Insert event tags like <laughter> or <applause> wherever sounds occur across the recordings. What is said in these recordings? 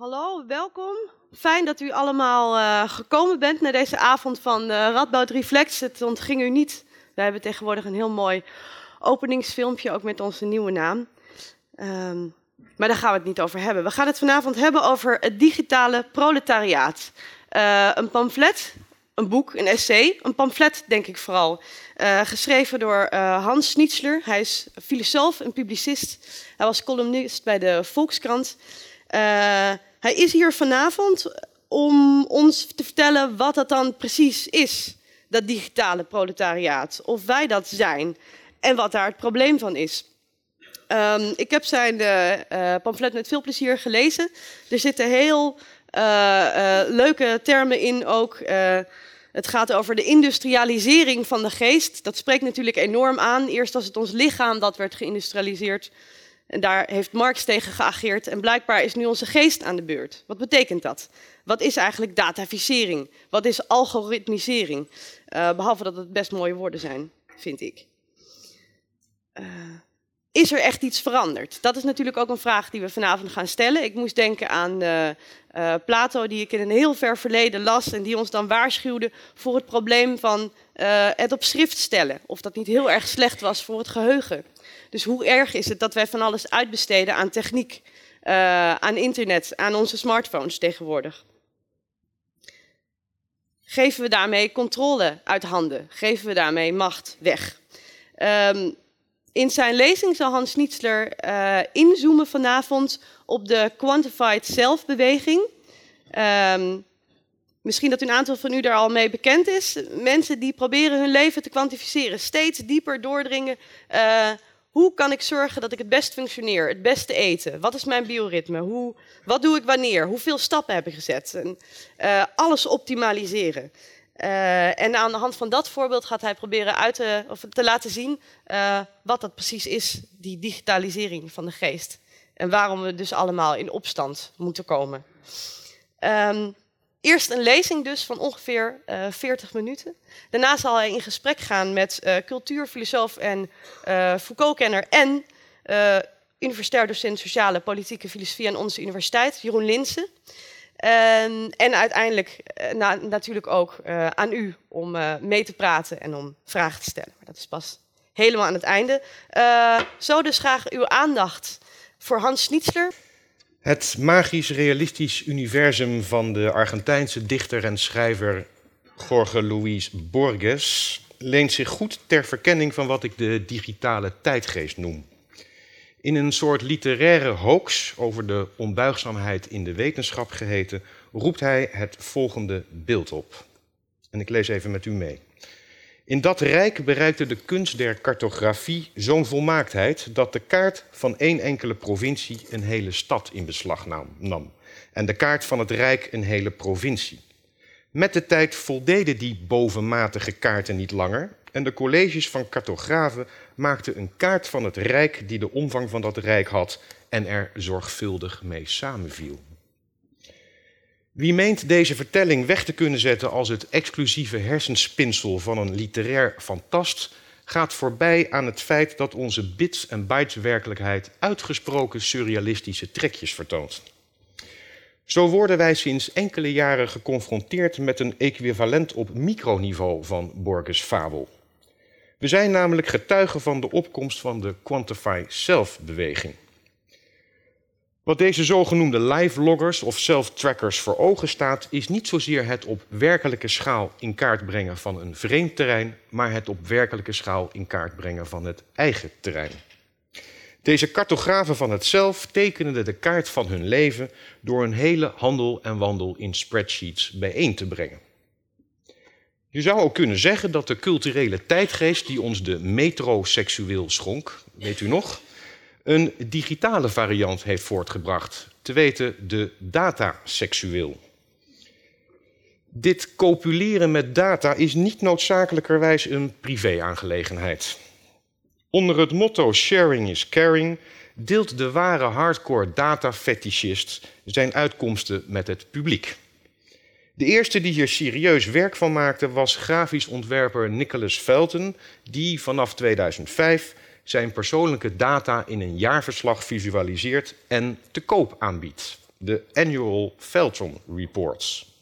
Hallo, welkom. Fijn dat u allemaal uh, gekomen bent naar deze avond van uh, Radboud Reflex. Het ontging u niet. We hebben tegenwoordig een heel mooi openingsfilmpje, ook met onze nieuwe naam. Um, maar daar gaan we het niet over hebben. We gaan het vanavond hebben over het digitale proletariaat. Uh, een pamflet, een boek, een essay. Een pamflet, denk ik vooral. geschreven door Hans Schnitzler. Hij is filosoof en publicist. Hij was columnist bij de Volkskrant. Hij is hier vanavond om ons te vertellen wat dat dan precies is, dat digitale proletariaat. Of wij dat zijn en wat daar het probleem van is. Um, ik heb zijn uh, pamflet met veel plezier gelezen. Er zitten heel leuke termen in ook. het gaat over de industrialisering van de geest. Dat spreekt natuurlijk enorm aan. Eerst was het ons lichaam dat werd geïndustrialiseerd. En daar heeft Marx tegen geageerd en blijkbaar is nu onze geest aan de beurt. Wat betekent dat? Wat is eigenlijk dataficering? Wat is algoritmisering? Uh, behalve dat het best mooie woorden zijn, vind ik. Uh, is er echt iets veranderd? Dat is natuurlijk ook een vraag die we vanavond gaan stellen. Ik moest denken aan uh, Plato, die ik in een heel ver verleden las en die ons dan waarschuwde voor het probleem van het op schrift stellen. Of dat niet heel erg slecht was voor het geheugen. Dus hoe erg is het dat wij van alles uitbesteden aan techniek, uh, aan internet, aan onze smartphones tegenwoordig? Geven we daarmee controle uit handen? Geven we daarmee macht weg? Um, in zijn lezing zal Hans Schnitzler uh, inzoomen vanavond op de quantified self-beweging. Um, misschien dat een aantal van u daar al mee bekend is. Mensen die proberen hun leven te kwantificeren, steeds dieper doordringen. Uh, hoe kan ik zorgen dat ik het best functioneer, het beste eten? Wat is mijn bioritme? Hoe, wat doe ik wanneer? Hoeveel stappen heb ik gezet? En, uh, alles optimaliseren. Uh, en aan de hand van dat voorbeeld gaat hij proberen uit te, of te laten zien uh, wat dat precies is, die digitalisering van de geest. En waarom we dus allemaal in opstand moeten komen. Um, Eerst een lezing dus van ongeveer uh, eh, 40 minuten. Daarna zal hij in gesprek gaan met uh, cultuurfilosoof en uh, Foucault-kenner en universitair docent sociale politieke filosofie aan onze universiteit, Jeroen Linsen. En, en uiteindelijk na, natuurlijk ook aan u om mee te praten en om vragen te stellen. Maar dat is pas helemaal aan het einde. zo dus graag uw aandacht voor Hans Schnitzler. Het magisch-realistisch universum van de Argentijnse dichter en schrijver Jorge Luis Borges leent zich goed ter verkenning van wat ik de digitale tijdgeest noem. In een soort literaire hoax over de onbuigzaamheid in de wetenschap geheten, roept hij het volgende beeld op. En ik lees even met u mee. In dat rijk bereikte de kunst der cartografie zo'n volmaaktheid dat de kaart van één enkele provincie een hele stad in beslag nam en de kaart van het rijk een hele provincie. Met de tijd voldeden die bovenmatige kaarten niet langer en de colleges van cartografen maakten een kaart van het rijk die de omvang van dat rijk had en er zorgvuldig mee samenviel. Wie meent deze vertelling weg te kunnen zetten als het exclusieve hersenspinsel van een literair fantast, gaat voorbij aan het feit dat onze bits- en bytes-werkelijkheid uitgesproken surrealistische trekjes vertoont. Zo worden wij sinds enkele jaren geconfronteerd met een equivalent op microniveau van Borges' fabel. We zijn namelijk getuigen van de opkomst van de Quantify Self-beweging. Wat deze zogenoemde live-loggers of self-trackers voor ogen staat, is niet zozeer het op werkelijke schaal in kaart brengen van een vreemd terrein, maar het op werkelijke schaal in kaart brengen van het eigen terrein. Deze cartografen van het zelf tekenen de kaart van hun leven door een hele handel en wandel in spreadsheets bijeen te brengen. Je zou ook kunnen zeggen dat de culturele tijdgeest die ons de metroseksueel schonk, weet u nog, een digitale variant heeft voortgebracht, te weten de dataseksueel. Dit copuleren met data is niet noodzakelijkerwijs een privé-aangelegenheid. Onder het motto sharing is caring deelt de ware hardcore data-fetischist zijn uitkomsten met het publiek. De eerste die hier serieus werk van maakte was grafisch ontwerper Nicholas Felton, die vanaf 2005 zijn persoonlijke data in een jaarverslag visualiseert en te koop aanbiedt. de Annual Felton Reports.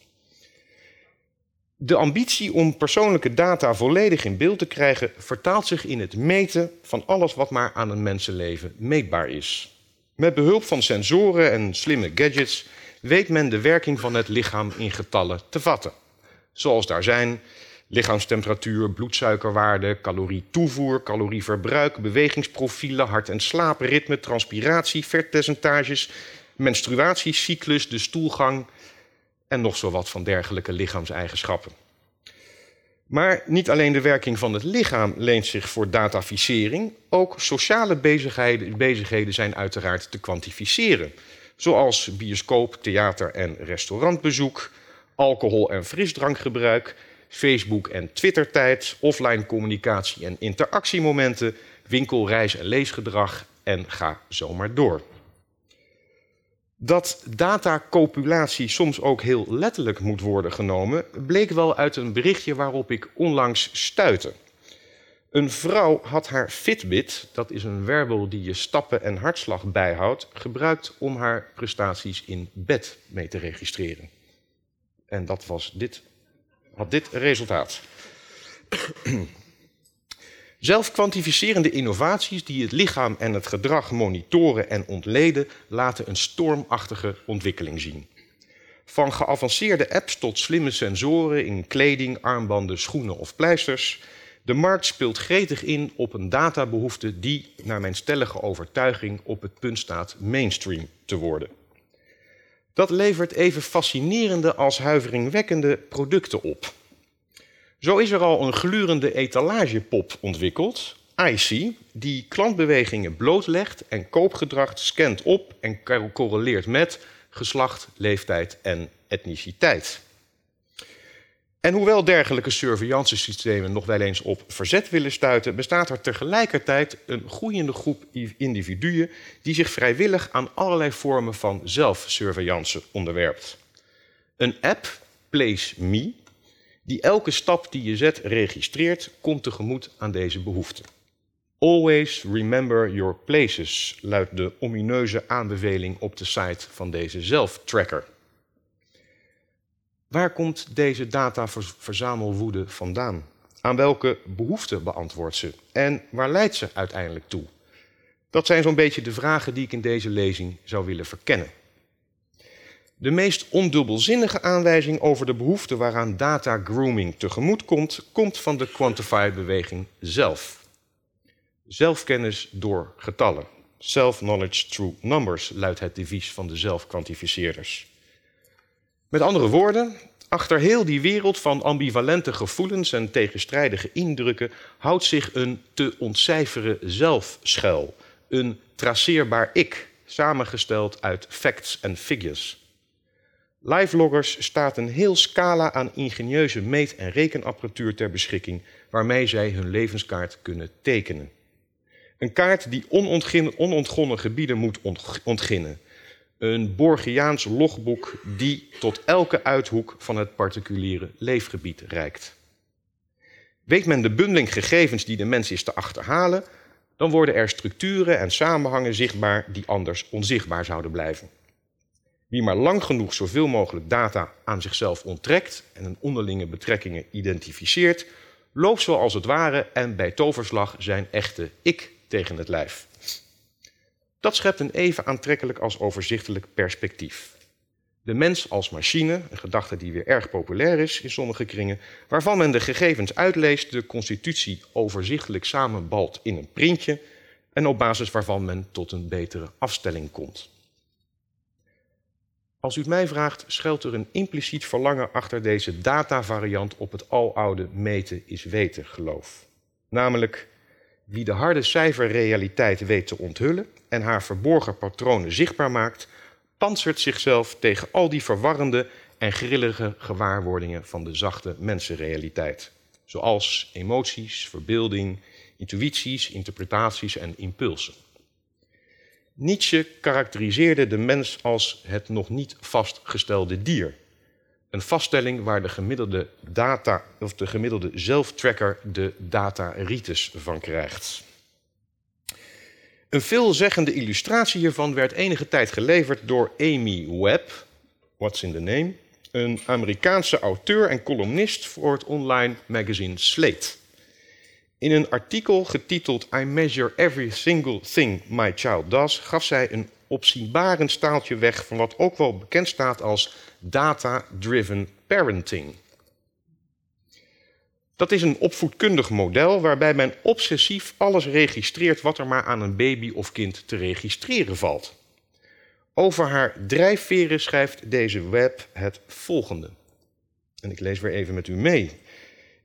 De ambitie om persoonlijke data volledig in beeld te krijgen vertaalt zich in het meten van alles wat maar aan een mensenleven meetbaar is. Met behulp van sensoren en slimme gadgets weet men de werking van het lichaam in getallen te vatten. Zoals daar zijn lichaamstemperatuur, bloedsuikerwaarde, calorietoevoer, calorieverbruik, bewegingsprofielen, hart- en slaapritme, transpiratie, vetpercentages, menstruatiecyclus, de stoelgang en nog zo wat van dergelijke lichaamseigenschappen. Maar niet alleen de werking van het lichaam leent zich voor dataficering, ook sociale bezigheden, bezigheden zijn uiteraard te kwantificeren. Zoals bioscoop, theater en restaurantbezoek, alcohol- en frisdrankgebruik, Facebook- en Twittertijd, offline communicatie en interactiemomenten, winkel, reis- en leesgedrag en ga zomaar door. Dat datacopulatie soms ook heel letterlijk moet worden genomen, bleek wel uit een berichtje waarop ik onlangs stuitte. Een vrouw had haar Fitbit, dat is een werbel die je stappen en hartslag bijhoudt, gebruikt om haar prestaties in bed mee te registreren. En dat was dit, had dit resultaat. Zelfkwantificerende innovaties die het lichaam en het gedrag monitoren en ontleden, laten een stormachtige ontwikkeling zien. Van geavanceerde apps tot slimme sensoren in kleding, armbanden, schoenen of pleisters. De markt speelt gretig in op een databehoefte die, naar mijn stellige overtuiging, op het punt staat mainstream te worden. Dat levert even fascinerende als huiveringwekkende producten op. Zo is er al een glurende etalagepop ontwikkeld, IC, die klantbewegingen blootlegt en koopgedrag scant op en correleert met geslacht, leeftijd en etniciteit. En hoewel dergelijke surveillancesystemen nog wel eens op verzet willen stuiten, bestaat er tegelijkertijd een groeiende groep individuen die zich vrijwillig aan allerlei vormen van zelfsurveillance onderwerpt. Een app, Place Me, die elke stap die je zet registreert, komt tegemoet aan deze behoefte. Always remember your places, luidt de omineuze aanbeveling op de site van deze zelftracker. Waar komt deze dataverzamelwoede vandaan? Aan welke behoeften beantwoordt ze? En waar leidt ze uiteindelijk toe? Dat zijn zo'n beetje de vragen die ik in deze lezing zou willen verkennen. De meest ondubbelzinnige aanwijzing over de behoefte waaraan data grooming tegemoet komt, komt van de quantify-beweging zelf. Zelfkennis door getallen. Self-knowledge through numbers luidt het devies van de zelfkwantificeerders. Met andere woorden, achter heel die wereld van ambivalente gevoelens en tegenstrijdige indrukken houdt zich een te ontcijferen zelf schuil, een traceerbaar ik, samengesteld uit facts en figures. Liveloggers staat een heel scala aan ingenieuze meet- en rekenapparatuur ter beschikking waarmee zij hun levenskaart kunnen tekenen. Een kaart die onontgonnen gebieden moet ontginnen. Een Borgiaans logboek die tot elke uithoek van het particuliere leefgebied reikt. Weet men de bundeling gegevens die de mens is te achterhalen, dan worden er structuren en samenhangen zichtbaar die anders onzichtbaar zouden blijven. Wie maar lang genoeg zoveel mogelijk data aan zichzelf onttrekt en onderlinge betrekkingen identificeert, loopt zoals het ware en bij toverslag zijn echte ik tegen het lijf. Dat schept een even aantrekkelijk als overzichtelijk perspectief. De mens als machine, een gedachte die weer erg populair is in sommige kringen, waarvan men de gegevens uitleest, de constitutie overzichtelijk samenbalt in een printje en op basis waarvan men tot een betere afstelling komt. Als u het mij vraagt, schuilt er een impliciet verlangen achter deze datavariant op het aloude meten is weten geloof. Namelijk, wie de harde cijferrealiteit weet te onthullen en haar verborgen patronen zichtbaar maakt, panzert zichzelf tegen al die verwarrende en grillige gewaarwordingen van de zachte mensenrealiteit. Zoals emoties, verbeelding, intuïties, interpretaties en impulsen. Nietzsche karakteriseerde de mens als het nog niet vastgestelde dier. Een vaststelling waar de gemiddelde, data, of de gemiddelde zelftracker de van krijgt. Een veelzeggende illustratie hiervan werd enige tijd geleverd door Amy Webb, What's in the Name, een Amerikaanse auteur en columnist voor het online magazine Slate. In een artikel getiteld I Measure Every Single Thing My Child Does gaf zij een opzienbarend staaltje weg van wat ook wel bekend staat als data-driven parenting. Dat is een opvoedkundig model waarbij men obsessief alles registreert wat er maar aan een baby of kind te registreren valt. Over haar drijfveren schrijft deze web het volgende. En ik lees weer even met u mee.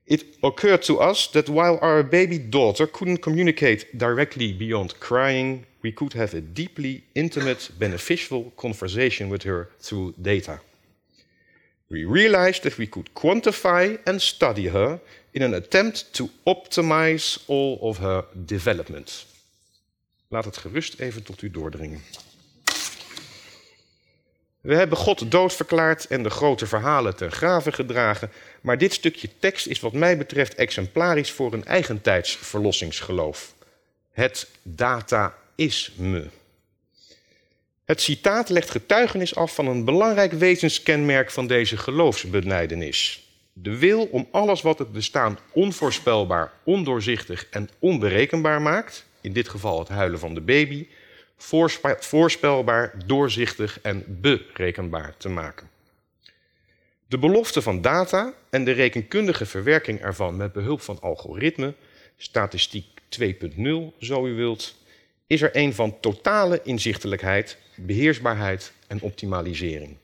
It occurred to us that while our baby daughter couldn't communicate directly beyond crying, we could have a deeply intimate, beneficial conversation with her through data. We realized that we could quantify and study her in an attempt to optimize all of her development. Laat het gerust even tot u doordringen. We hebben God dood verklaard en de grote verhalen ten graven gedragen, maar dit stukje tekst is wat mij betreft exemplarisch voor een eigentijds verlossingsgeloof. Het data-isme. Het citaat legt getuigenis af van een belangrijk wezenskenmerk van deze geloofsbenijdenis. De wil om alles wat het bestaan onvoorspelbaar, ondoorzichtig en onberekenbaar maakt, in dit geval het huilen van de baby, voorspelbaar, doorzichtig en berekenbaar te maken. De belofte van data en de rekenkundige verwerking ervan met behulp van algoritme, statistiek 2.0 zo u wilt, is er een van totale inzichtelijkheid, beheersbaarheid en optimalisering.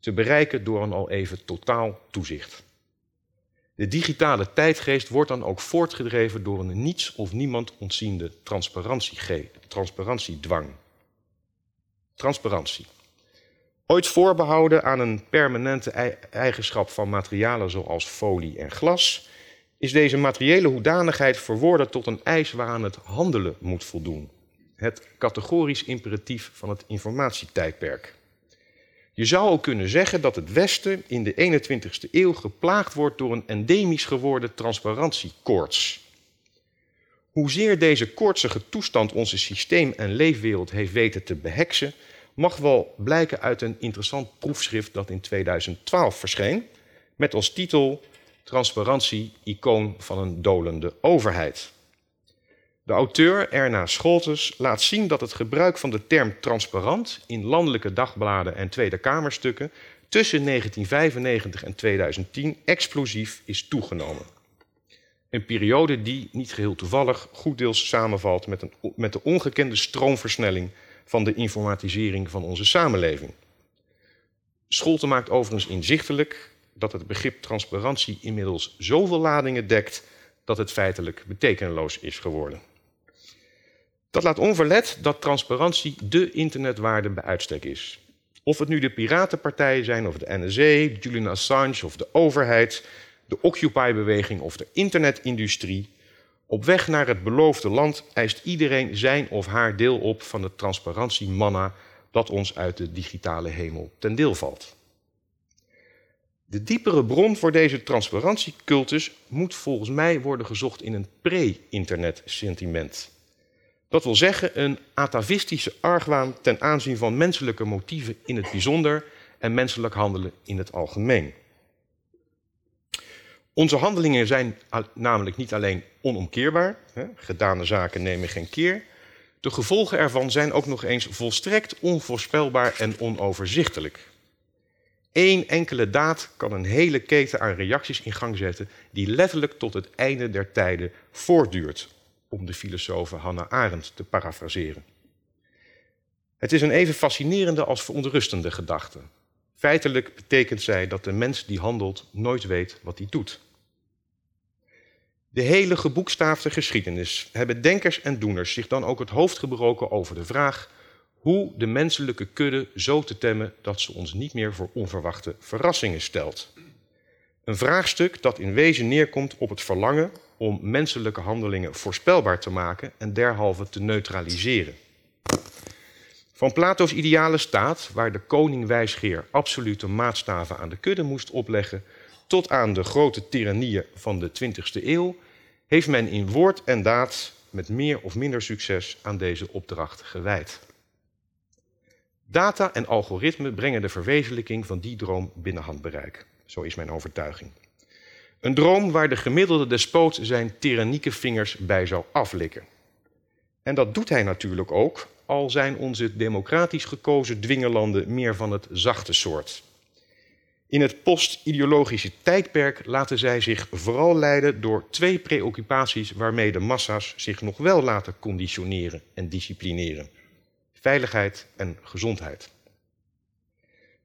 Te bereiken door een al even totaal toezicht. De digitale tijdgeest wordt dan ook voortgedreven door een niets of niemand ontziende transparantiedwang. Transparantie. Ooit voorbehouden aan een permanente eigenschap van materialen zoals folie en glas, is deze materiële hoedanigheid verworden tot een eis waaraan het handelen moet voldoen. Het categorisch imperatief van het informatietijdperk. Je zou ook kunnen zeggen dat het Westen in de 21ste eeuw geplaagd wordt door een endemisch geworden transparantiekoorts. Hoezeer deze koortsige toestand onze systeem- en leefwereld heeft weten te beheksen, mag wel blijken uit een interessant proefschrift dat in 2012 verscheen, met als titel Transparantie, icoon van een dolende overheid. De auteur Erna Scholtes laat zien dat het gebruik van de term transparant in landelijke dagbladen en Tweede Kamerstukken tussen 1995 en 2010 explosief is toegenomen. Een periode die, niet geheel toevallig, goed deels samenvalt met, een, met de ongekende stroomversnelling van de informatisering van onze samenleving. Scholte maakt overigens inzichtelijk dat het begrip transparantie inmiddels zoveel ladingen dekt dat het feitelijk betekenloos is geworden. Dat laat onverlet dat transparantie de internetwaarde bij uitstek is. Of het nu de piratenpartijen zijn, of de NSA, Julian Assange of de overheid, de Occupy-beweging of de internetindustrie. Op weg naar het beloofde land eist iedereen zijn of haar deel op van het transparantiemanna dat ons uit de digitale hemel ten deel valt. De diepere bron voor deze transparantiecultus moet volgens mij worden gezocht in een pre-internet sentiment. Dat wil zeggen een atavistische argwaan ten aanzien van menselijke motieven in het bijzonder en menselijk handelen in het algemeen. Onze handelingen zijn namelijk niet alleen onomkeerbaar, hè, gedane zaken nemen geen keer. De gevolgen ervan zijn ook nog eens volstrekt onvoorspelbaar en onoverzichtelijk. Eén enkele daad kan een hele keten aan reacties in gang zetten die letterlijk tot het einde der tijden voortduurt, om de filosoof Hannah Arendt te parafraseren. Het is een even fascinerende als verontrustende gedachte. Feitelijk betekent zij dat de mens die handelt nooit weet wat hij doet. De hele geboekstaafde geschiedenis hebben denkers en doeners zich dan ook het hoofd gebroken over de vraag hoe de menselijke kudde zo te temmen dat ze ons niet meer voor onverwachte verrassingen stelt. Een vraagstuk dat in wezen neerkomt op het verlangen om menselijke handelingen voorspelbaar te maken en derhalve te neutraliseren. Van Plato's ideale staat, waar de koning-wijsgeer absolute maatstaven aan de kudde moest opleggen, tot aan de grote tirannieën van de 20e eeuw, heeft men in woord en daad met meer of minder succes aan deze opdracht gewijd. Data en algoritme brengen de verwezenlijking van die droom binnen handbereik. Zo is mijn overtuiging. Een droom waar de gemiddelde despoot zijn tyrannieke vingers bij zou aflikken. En dat doet hij natuurlijk ook, al zijn onze democratisch gekozen dwingerlanden meer van het zachte soort. In het post-ideologische tijdperk laten zij zich vooral leiden door twee preoccupaties waarmee de massa's zich nog wel laten conditioneren en disciplineren: veiligheid en gezondheid.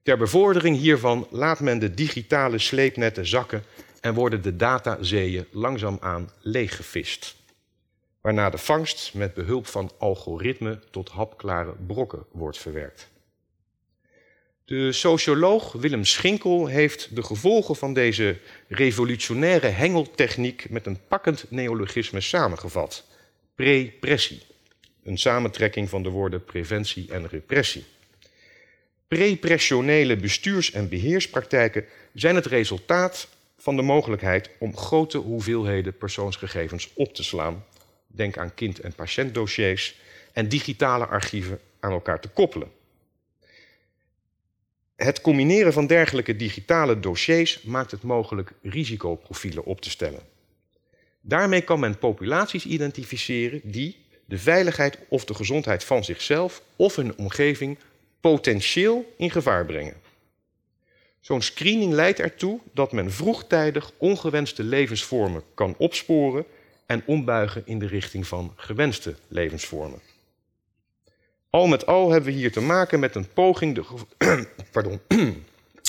Ter bevordering hiervan laat men de digitale sleepnetten zakken en worden de datazeeën langzaamaan leeggevist. Waarna de vangst met behulp van algoritme tot hapklare brokken wordt verwerkt. De socioloog Willem Schinkel heeft de gevolgen van deze revolutionaire hengeltechniek met een pakkend neologisme samengevat. Prepressie, een samentrekking van de woorden preventie en repressie. Prepressionele bestuurs- en beheerspraktijken zijn het resultaat van de mogelijkheid om grote hoeveelheden persoonsgegevens op te slaan. Denk aan kind- en patiëntdossiers en digitale archieven aan elkaar te koppelen. Het combineren van dergelijke digitale dossiers maakt het mogelijk risicoprofielen op te stellen. Daarmee kan men populaties identificeren die de veiligheid of de gezondheid van zichzelf of hun omgeving potentieel in gevaar brengen. Zo'n screening leidt ertoe dat men vroegtijdig ongewenste levensvormen kan opsporen en ombuigen in de richting van gewenste levensvormen. Al met al hebben we hier te maken met een poging de, <clears throat> pardon, <clears throat>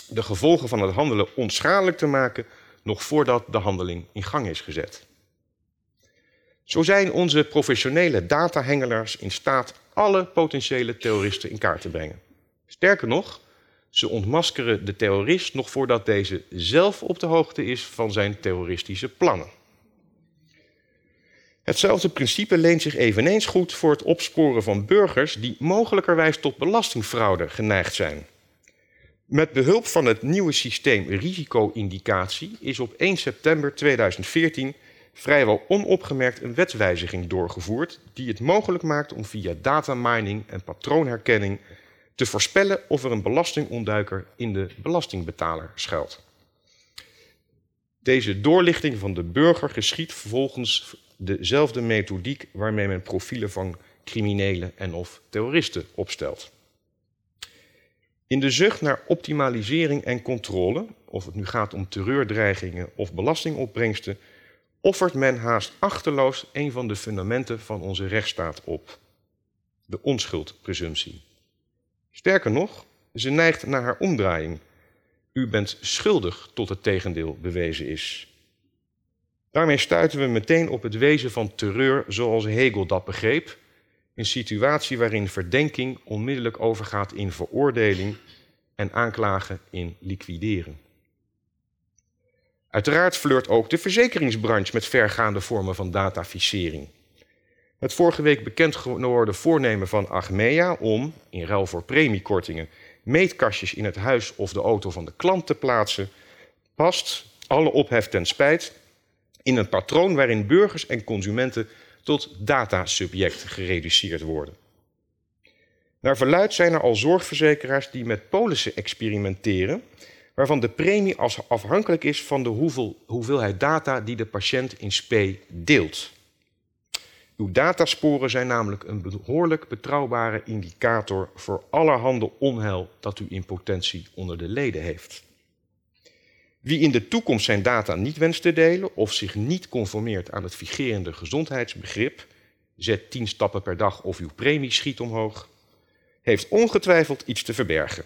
de gevolgen van het handelen onschadelijk te maken, nog voordat de handeling in gang is gezet. Zo zijn onze professionele datahengelaars in staat alle potentiële terroristen in kaart te brengen. Sterker nog, ze ontmaskeren de terrorist nog voordat deze zelf op de hoogte is van zijn terroristische plannen. Hetzelfde principe leent zich eveneens goed voor het opsporen van burgers die mogelijkerwijs tot belastingfraude geneigd zijn. Met behulp van het nieuwe systeem risico-indicatie is op 1 september 2014 vrijwel onopgemerkt een wetswijziging doorgevoerd die het mogelijk maakt om via datamining en patroonherkenning te voorspellen of er een belastingontduiker in de belastingbetaler schuilt. Deze doorlichting van de burger geschiet vervolgens dezelfde methodiek waarmee men profielen van criminelen en of terroristen opstelt. In de zucht naar optimalisering en controle, of het nu gaat om terreurdreigingen of belastingopbrengsten, offert men haast achterloos een van de fundamenten van onze rechtsstaat op: de onschuldpresumptie. Sterker nog, ze neigt naar haar omdraaiing. U bent schuldig tot het tegendeel bewezen is. Daarmee stuiten we meteen op het wezen van terreur zoals Hegel dat begreep, een situatie waarin verdenking onmiddellijk overgaat in veroordeling en aanklagen in liquideren. Uiteraard flirt ook de verzekeringsbranche met vergaande vormen van dataficering. Het vorige week bekend geworden voornemen van Achmea om, in ruil voor premiekortingen, meetkastjes in het huis of de auto van de klant te plaatsen, past, alle ophef ten spijt, in een patroon waarin burgers en consumenten tot datasubject gereduceerd worden. Naar verluid zijn er al zorgverzekeraars die met polissen experimenteren, waarvan de premie afhankelijk is van de hoeveelheid data die de patiënt in spe deelt. Uw datasporen zijn namelijk een behoorlijk betrouwbare indicator voor allerhande onheil dat u in potentie onder de leden heeft. Wie in de toekomst zijn data niet wenst te delen of zich niet conformeert aan het vigerende gezondheidsbegrip, zet 10 stappen per dag of uw premie schiet omhoog, heeft ongetwijfeld iets te verbergen.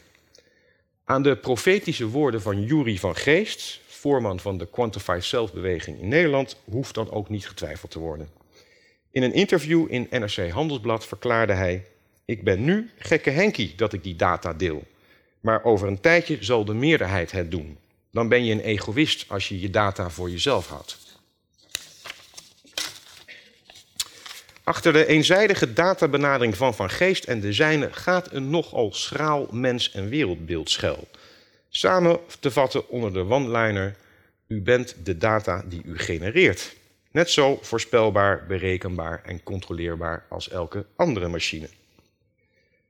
Aan de profetische woorden van Jury van Geest, voorman van de Quantified Self-beweging in Nederland, hoeft dan ook niet getwijfeld te worden. In een interview in NRC Handelsblad verklaarde hij: Ik ben nu gekke Henkie dat ik die data deel. Maar over een tijdje zal de meerderheid het doen. Dan ben je een egoïst als je je data voor jezelf houdt. Achter de eenzijdige databenadering van Van Geest en de zijne gaat een nogal schraal mens- en wereldbeeld schuil. Samen te vatten onder de one-liner: U bent de data die u genereert. net zo voorspelbaar, berekenbaar en controleerbaar als elke andere machine.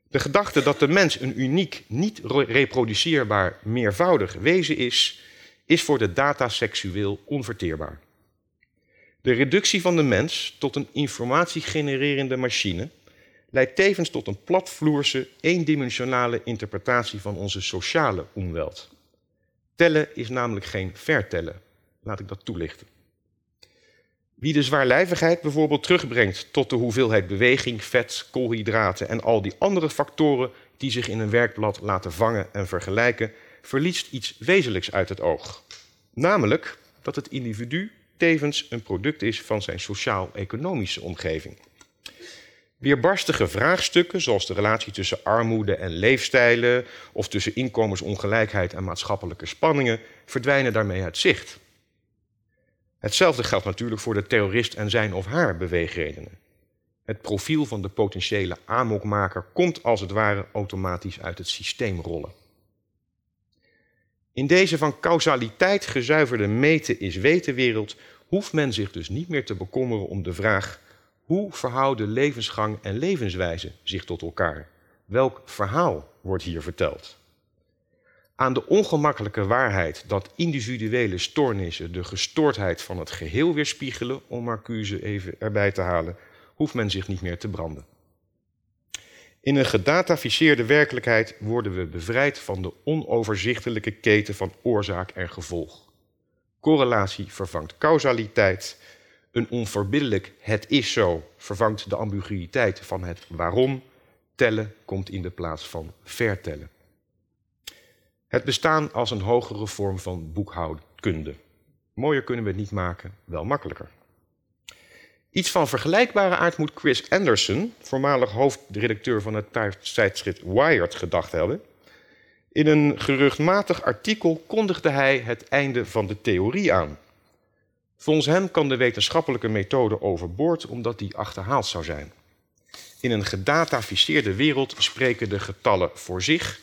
De gedachte dat de mens een uniek, niet reproduceerbaar, meervoudig wezen is, is voor de data seksueel onverteerbaar. De reductie van de mens tot een informatiegenererende machine leidt tevens tot een platvloerse, eendimensionale interpretatie van onze sociale omweld. Tellen is namelijk geen vertellen. Laat ik dat toelichten. Wie de zwaarlijvigheid bijvoorbeeld terugbrengt tot de hoeveelheid beweging, vet, koolhydraten en al die andere factoren die zich in een werkblad laten vangen en vergelijken, verliest iets wezenlijks uit het oog. Namelijk dat het individu tevens een product is van zijn sociaal-economische omgeving. Weerbarstige vraagstukken, zoals de relatie tussen armoede en leefstijlen, of tussen inkomensongelijkheid en maatschappelijke spanningen, verdwijnen daarmee uit zicht. Hetzelfde geldt natuurlijk voor de terrorist en zijn of haar beweegredenen. Het profiel van de potentiële amokmaker komt als het ware automatisch uit het systeem rollen. In deze van causaliteit gezuiverde meten is weten wereld hoeft men zich dus niet meer te bekommeren om de vraag hoe verhouden levensgang en levenswijze zich tot elkaar? Welk verhaal wordt hier verteld? Aan de ongemakkelijke waarheid dat individuele stoornissen de gestoordheid van het geheel weerspiegelen, om Marcuse even erbij te halen, hoeft men zich niet meer te branden. In een gedataficeerde werkelijkheid worden we bevrijd van de onoverzichtelijke keten van oorzaak en gevolg. Correlatie vervangt causaliteit. Een onverbiddelijk het is zo vervangt de ambiguïteit van het waarom. Tellen komt in de plaats van vertellen. Het bestaan als een hogere vorm van boekhoudkunde. Mooier kunnen we het niet maken, wel makkelijker. Iets van vergelijkbare aard moet Chris Anderson, voormalig hoofdredacteur van het tijdschrift Wired, gedacht hebben. In een geruchtmatig artikel kondigde hij het einde van de theorie aan. Volgens hem kan de wetenschappelijke methode overboord omdat die achterhaald zou zijn. In een gedataficeerde wereld spreken de getallen voor zich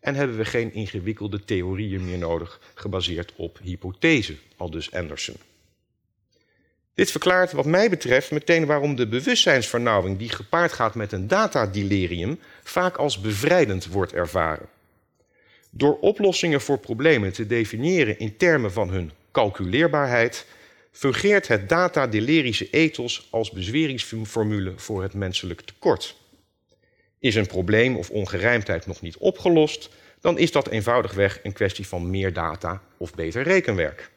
en hebben we geen ingewikkelde theorieën meer nodig, gebaseerd op hypothese, al dus Anderson. Dit verklaart wat mij betreft meteen waarom de bewustzijnsvernauwing die gepaard gaat met een datadelirium vaak als bevrijdend wordt ervaren. Door oplossingen voor problemen te definiëren in termen van hun calculeerbaarheid, fungeert het datadelerische ethos als bezweringsformule voor het menselijk tekort. Is een probleem of ongerijmdheid nog niet opgelost, dan is dat eenvoudigweg een kwestie van meer data of beter rekenwerk.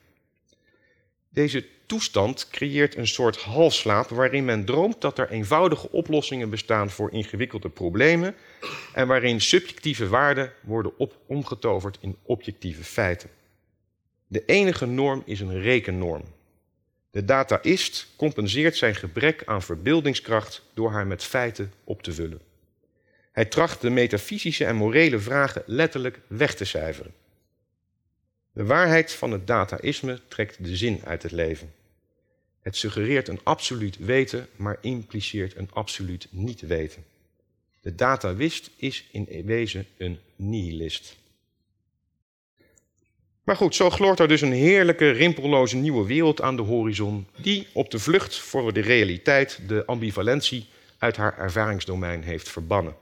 Deze toestand creëert een soort halfslaap waarin men droomt dat er eenvoudige oplossingen bestaan voor ingewikkelde problemen en waarin subjectieve waarden worden op omgetoverd in objectieve feiten. De enige norm is een rekennorm. De dataist compenseert zijn gebrek aan verbeeldingskracht door haar met feiten op te vullen. Hij tracht de metafysische en morele vragen letterlijk weg te cijferen. De waarheid van het dataïsme trekt de zin uit het leven. Het suggereert een absoluut weten, maar impliceert een absoluut niet weten. De datawist is in wezen een nihilist. Maar goed, zo gloort er dus een heerlijke, rimpelloze nieuwe wereld aan de horizon, die op de vlucht voor de realiteit de ambivalentie uit haar ervaringsdomein heeft verbannen.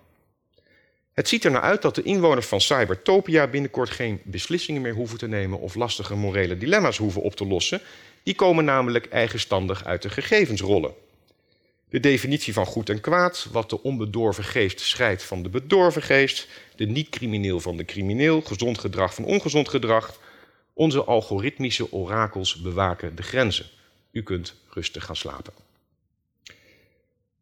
Het ziet er naar uit dat de inwoners van Cybertopia binnenkort geen beslissingen meer hoeven te nemen of lastige morele dilemma's hoeven op te lossen. Die komen namelijk eigenstandig uit de gegevensrollen. De definitie van goed en kwaad, wat de onbedorven geest scheidt van de bedorven geest, de niet-crimineel van de crimineel, gezond gedrag van ongezond gedrag. Onze algoritmische orakels bewaken de grenzen. U kunt rustig gaan slapen.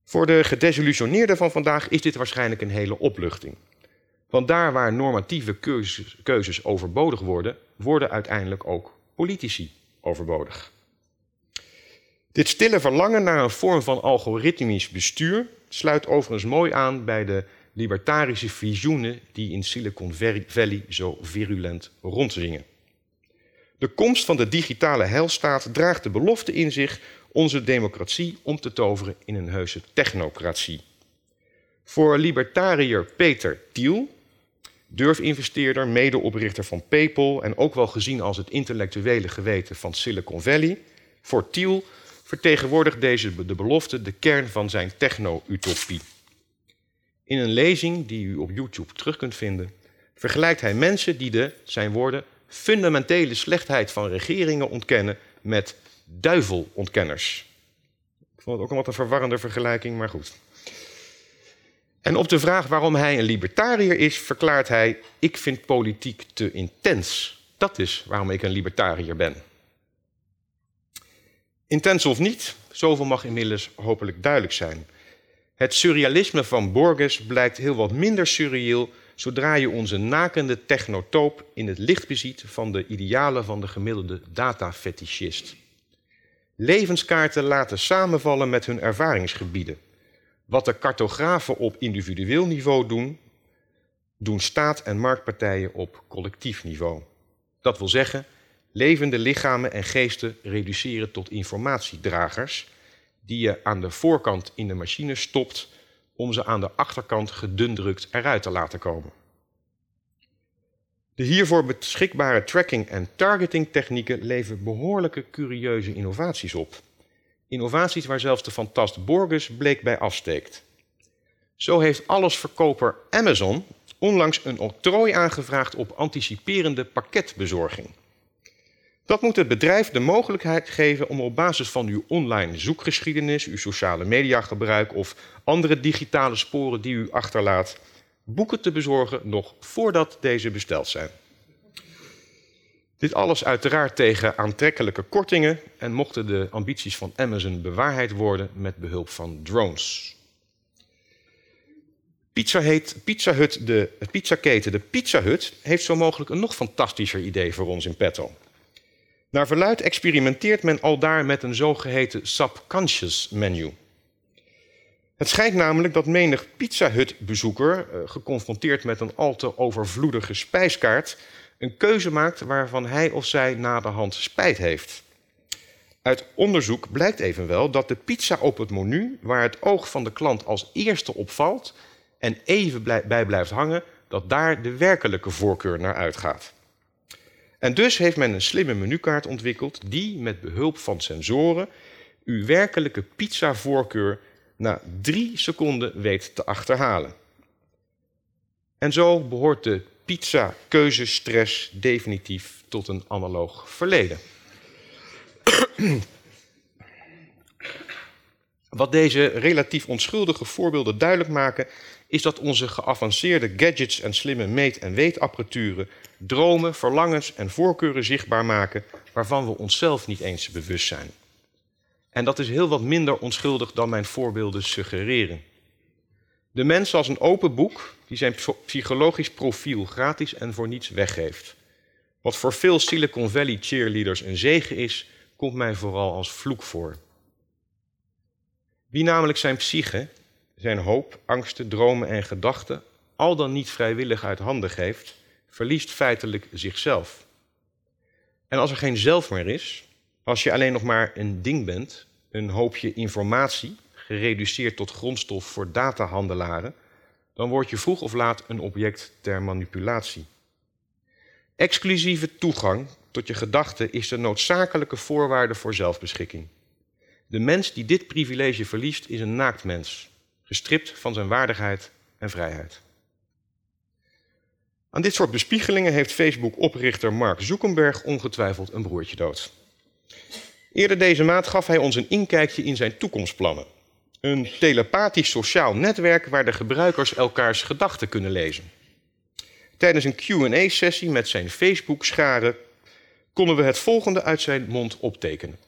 Voor de gedesillusioneerden van vandaag is dit waarschijnlijk een hele opluchting. Want daar waar normatieve keuzes, keuzes overbodig worden, worden uiteindelijk ook politici overbodig. Dit stille verlangen naar een vorm van algoritmisch bestuur sluit overigens mooi aan bij de libertarische visioenen die in Silicon Valley zo virulent rondzingen. De komst van de digitale heilstaat draagt de belofte in zich onze democratie om te toveren in een heuse technocratie. Voor libertariër Peter Thiel, durfinvesteerder, medeoprichter van PayPal en ook wel gezien als het intellectuele geweten van Silicon Valley, voor Thiel vertegenwoordigt deze de belofte de kern van zijn techno-utopie. In een lezing die u op YouTube terug kunt vinden, vergelijkt hij mensen die de, zijn woorden, fundamentele slechtheid van regeringen ontkennen met duivelontkenners. Ik vond het ook een wat een verwarrende vergelijking, maar goed. En op de vraag waarom hij een libertariër is, verklaart hij: Ik vind politiek te intens. Dat is waarom ik een libertariër ben. Intens of niet, zoveel mag inmiddels hopelijk duidelijk zijn. Het surrealisme van Borges blijkt heel wat minder surreëel zodra je onze nakende technotoop in het licht beziet van de idealen van de gemiddelde datafetischist. Levenskaarten laten samenvallen met hun ervaringsgebieden. Wat de cartografen op individueel niveau doen, doen staat en marktpartijen op collectief niveau. Dat wil zeggen, levende lichamen en geesten reduceren tot informatiedragers die je aan de voorkant in de machine stopt om ze aan de achterkant gedundrukt eruit te laten komen. De hiervoor beschikbare tracking- en targeting technieken leveren behoorlijke curieuze innovaties op. Innovaties waar zelfs de fantast Borges bleek bij afsteekt. Zo heeft allesverkoper Amazon onlangs een octrooi aangevraagd op anticiperende pakketbezorging. Dat moet het bedrijf de mogelijkheid geven om op basis van uw online zoekgeschiedenis, uw sociale mediagebruik of andere digitale sporen die u achterlaat, boeken te bezorgen nog voordat deze besteld zijn. Dit alles uiteraard tegen aantrekkelijke kortingen en mochten de ambities van Amazon bewaarheid worden met behulp van drones. Pizza, heet, Pizza Hut, de pizzaketen de Pizza Hut heeft zo mogelijk een nog fantastischer idee voor ons in petto. Naar verluid experimenteert men al daar met een zogeheten subconscious menu. Het schijnt namelijk dat menig Pizza Hut-bezoeker, eh, geconfronteerd met een al te overvloedige spijskaart, een keuze maakt waarvan hij of zij na de hand spijt heeft. Uit onderzoek blijkt evenwel dat de pizza op het menu, waar het oog van de klant als eerste opvalt en even bij blijft hangen, dat daar de werkelijke voorkeur naar uitgaat. En dus heeft men een slimme menukaart ontwikkeld die met behulp van sensoren uw werkelijke pizzavoorkeur na drie seconden weet te achterhalen. En zo behoort de pizza-keuzestress definitief tot een analoog verleden. <clears throat> Wat deze relatief onschuldige voorbeelden duidelijk maken, is dat onze geavanceerde gadgets en slimme meet- en weetapparaturen dromen, verlangens en voorkeuren zichtbaar maken waarvan we onszelf niet eens bewust zijn. En dat is heel wat minder onschuldig dan mijn voorbeelden suggereren. De mens als een open boek die zijn psychologisch profiel gratis en voor niets weggeeft. Wat voor veel Silicon Valley cheerleaders een zegen is, komt mij vooral als vloek voor. Wie namelijk zijn psyche, zijn hoop, angsten, dromen en gedachten al dan niet vrijwillig uit handen geeft, verliest feitelijk zichzelf. En als er geen zelf meer is, als je alleen nog maar een ding bent, een hoopje informatie, gereduceerd tot grondstof voor datahandelaren, dan word je vroeg of laat een object ter manipulatie. Exclusieve toegang tot je gedachten is de noodzakelijke voorwaarde voor zelfbeschikking. De mens die dit privilege verliest is een naakt mens, gestript van zijn waardigheid en vrijheid. Aan dit soort bespiegelingen heeft Facebook-oprichter Mark Zuckerberg ongetwijfeld een broertje dood. Eerder deze maand gaf hij ons een inkijkje in zijn toekomstplannen. Een telepathisch sociaal netwerk waar de gebruikers elkaars gedachten kunnen lezen. Tijdens een QA-sessie met zijn Facebook-scharen konden we het volgende uit zijn mond optekenen.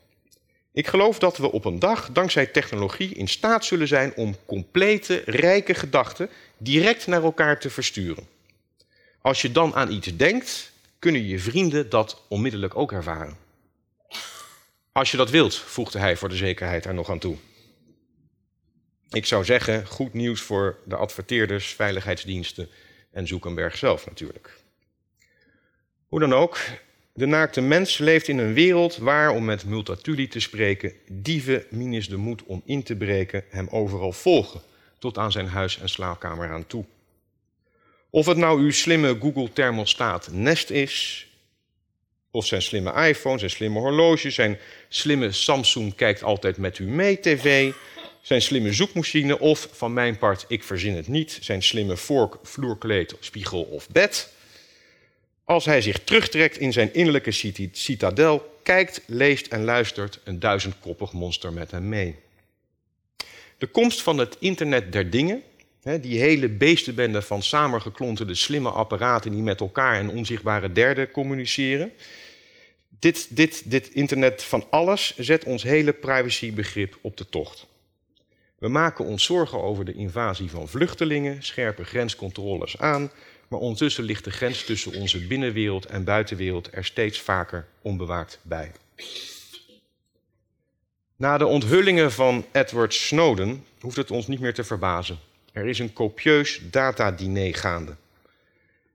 Ik geloof dat we op een dag, dankzij technologie, in staat zullen zijn om complete, rijke gedachten direct naar elkaar te versturen. Als je dan aan iets denkt, kunnen je vrienden dat onmiddellijk ook ervaren. Als je dat wilt, voegde hij voor de zekerheid er nog aan toe. Ik zou zeggen, goed nieuws voor de adverteerders, veiligheidsdiensten en Zuckerberg zelf natuurlijk. Hoe dan ook, de naakte mens leeft in een wereld waar, om met Multatuli te spreken, dieven minus de moed om in te breken hem overal volgen, tot aan zijn huis en slaapkamer aan toe. Of het nou uw slimme Google thermostaat Nest is, Of zijn slimme iPhone, zijn slimme horloge, zijn slimme Samsung kijkt altijd met u mee tv, zijn slimme zoekmachine of van mijn part, ik verzin het niet, zijn slimme vork, vloerkleed, spiegel of bed. Als hij zich terugtrekt in zijn innerlijke citadel, kijkt, leest en luistert een duizendkoppig monster met hem mee. De komst van het internet der dingen, die hele beestenbende van samengeklonterde slimme apparaten die met elkaar en onzichtbare derden communiceren. Dit, dit, dit internet van alles zet ons hele privacybegrip op de tocht. We maken ons zorgen over de invasie van vluchtelingen, scherpen grenscontroles aan, maar ondertussen ligt de grens tussen onze binnenwereld en buitenwereld er steeds vaker onbewaakt bij. Na de onthullingen van Edward Snowden hoeft het ons niet meer te verbazen. Er is een copieus datadiner gaande.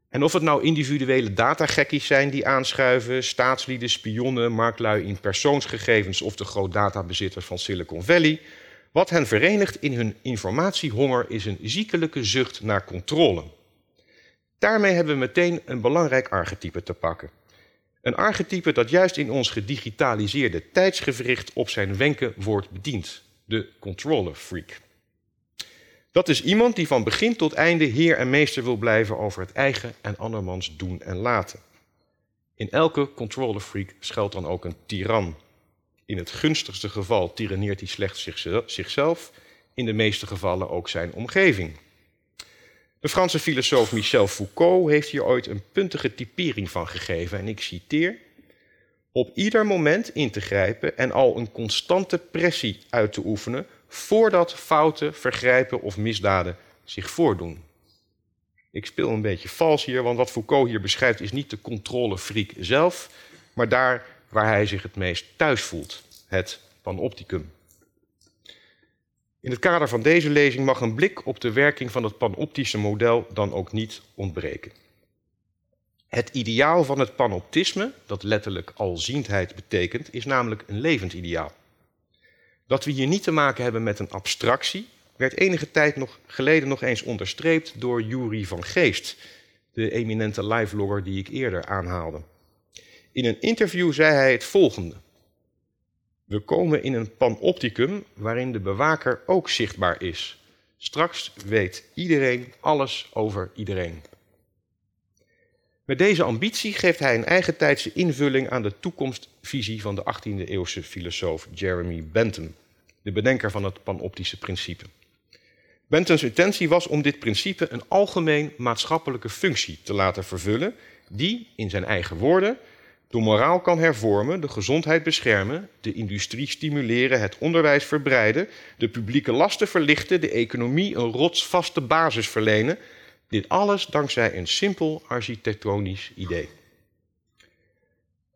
En of het nou individuele datagekkies zijn die aanschuiven, staatslieden, spionnen, marktlui in persoonsgegevens of de grootdatabezitters van Silicon Valley, wat hen verenigt in hun informatiehonger is een ziekelijke zucht naar controle. Daarmee hebben we meteen een belangrijk archetype te pakken. Een archetype dat juist in ons gedigitaliseerde tijdsgewricht op zijn wenken wordt bediend. De controller freak. Dat is iemand die van begin tot einde heer en meester wil blijven over het eigen en andermans doen en laten. In elke controller freak schuilt dan ook een tiran. In het gunstigste geval tyranneert hij slechts zichzelf, in de meeste gevallen ook zijn omgeving. De Franse filosoof Michel Foucault heeft hier ooit een puntige typering van gegeven en ik citeer: Op ieder moment in te grijpen en al een constante pressie uit te oefenen voordat fouten, vergrijpen of misdaden zich voordoen. Ik speel een beetje vals hier, want wat Foucault hier beschrijft is niet de controlefreak zelf, maar daar waar hij zich het meest thuis voelt, het panopticum. In het kader van deze lezing mag een blik op de werking van het panoptische model dan ook niet ontbreken. Het ideaal van het panoptisme, dat letterlijk alziendheid betekent, is namelijk een levend ideaal. Dat we hier niet te maken hebben met een abstractie, werd enige tijd nog geleden nog eens onderstreept door Jury van Geest, de eminente livelogger die ik eerder aanhaalde. In een interview zei hij het volgende. We komen in een panopticum waarin de bewaker ook zichtbaar is. Straks weet iedereen alles over iedereen. Met deze ambitie geeft hij een eigentijdse invulling aan de toekomstvisie van de 18e-eeuwse filosoof Jeremy Bentham, de bedenker van het panoptische principe. Bentham's intentie was om dit principe een algemeen maatschappelijke functie te laten vervullen, die, in zijn eigen woorden, de moraal kan hervormen, de gezondheid beschermen, de industrie stimuleren, het onderwijs verbreiden, de publieke lasten verlichten, de economie een rotsvaste basis verlenen. Dit alles dankzij een simpel architectonisch idee.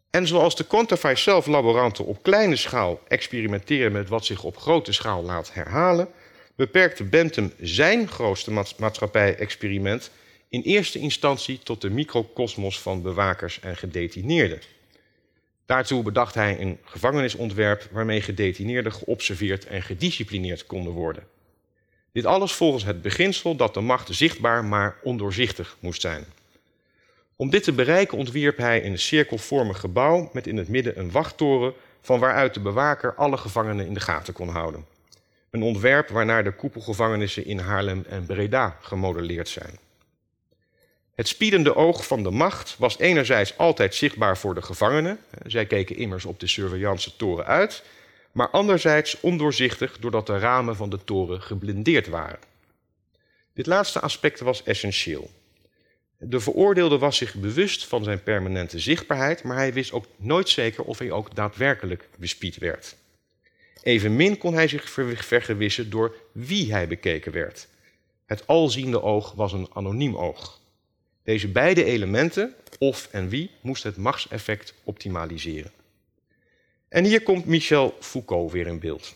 En zoals de quantify zelf laboranten op kleine schaal experimenteren met wat zich op grote schaal laat herhalen, beperkte Bentham zijn grootste maatschappij-experiment in eerste instantie tot de microcosmos van bewakers en gedetineerden. Daartoe bedacht hij een gevangenisontwerp waarmee gedetineerden geobserveerd en gedisciplineerd konden worden. Dit alles volgens het beginsel dat de macht zichtbaar maar ondoorzichtig moest zijn. Om dit te bereiken ontwierp hij een cirkelvormig gebouw met in het midden een wachttoren van waaruit de bewaker alle gevangenen in de gaten kon houden. Een ontwerp waarnaar de koepelgevangenissen in Haarlem en Breda gemodelleerd zijn. Het spiedende oog van de macht was enerzijds altijd zichtbaar voor de gevangenen, zij keken immers op de surveillance toren uit, maar anderzijds ondoorzichtig doordat de ramen van de toren geblindeerd waren. Dit laatste aspect was essentieel. De veroordeelde was zich bewust van zijn permanente zichtbaarheid, maar hij wist ook nooit zeker of hij ook daadwerkelijk bespied werd. Evenmin kon hij zich vergewissen door wie hij bekeken werd. Het alziende oog was een anoniem oog. Deze beide elementen, of en wie, moest het machtseffect optimaliseren. En hier komt Michel Foucault weer in beeld.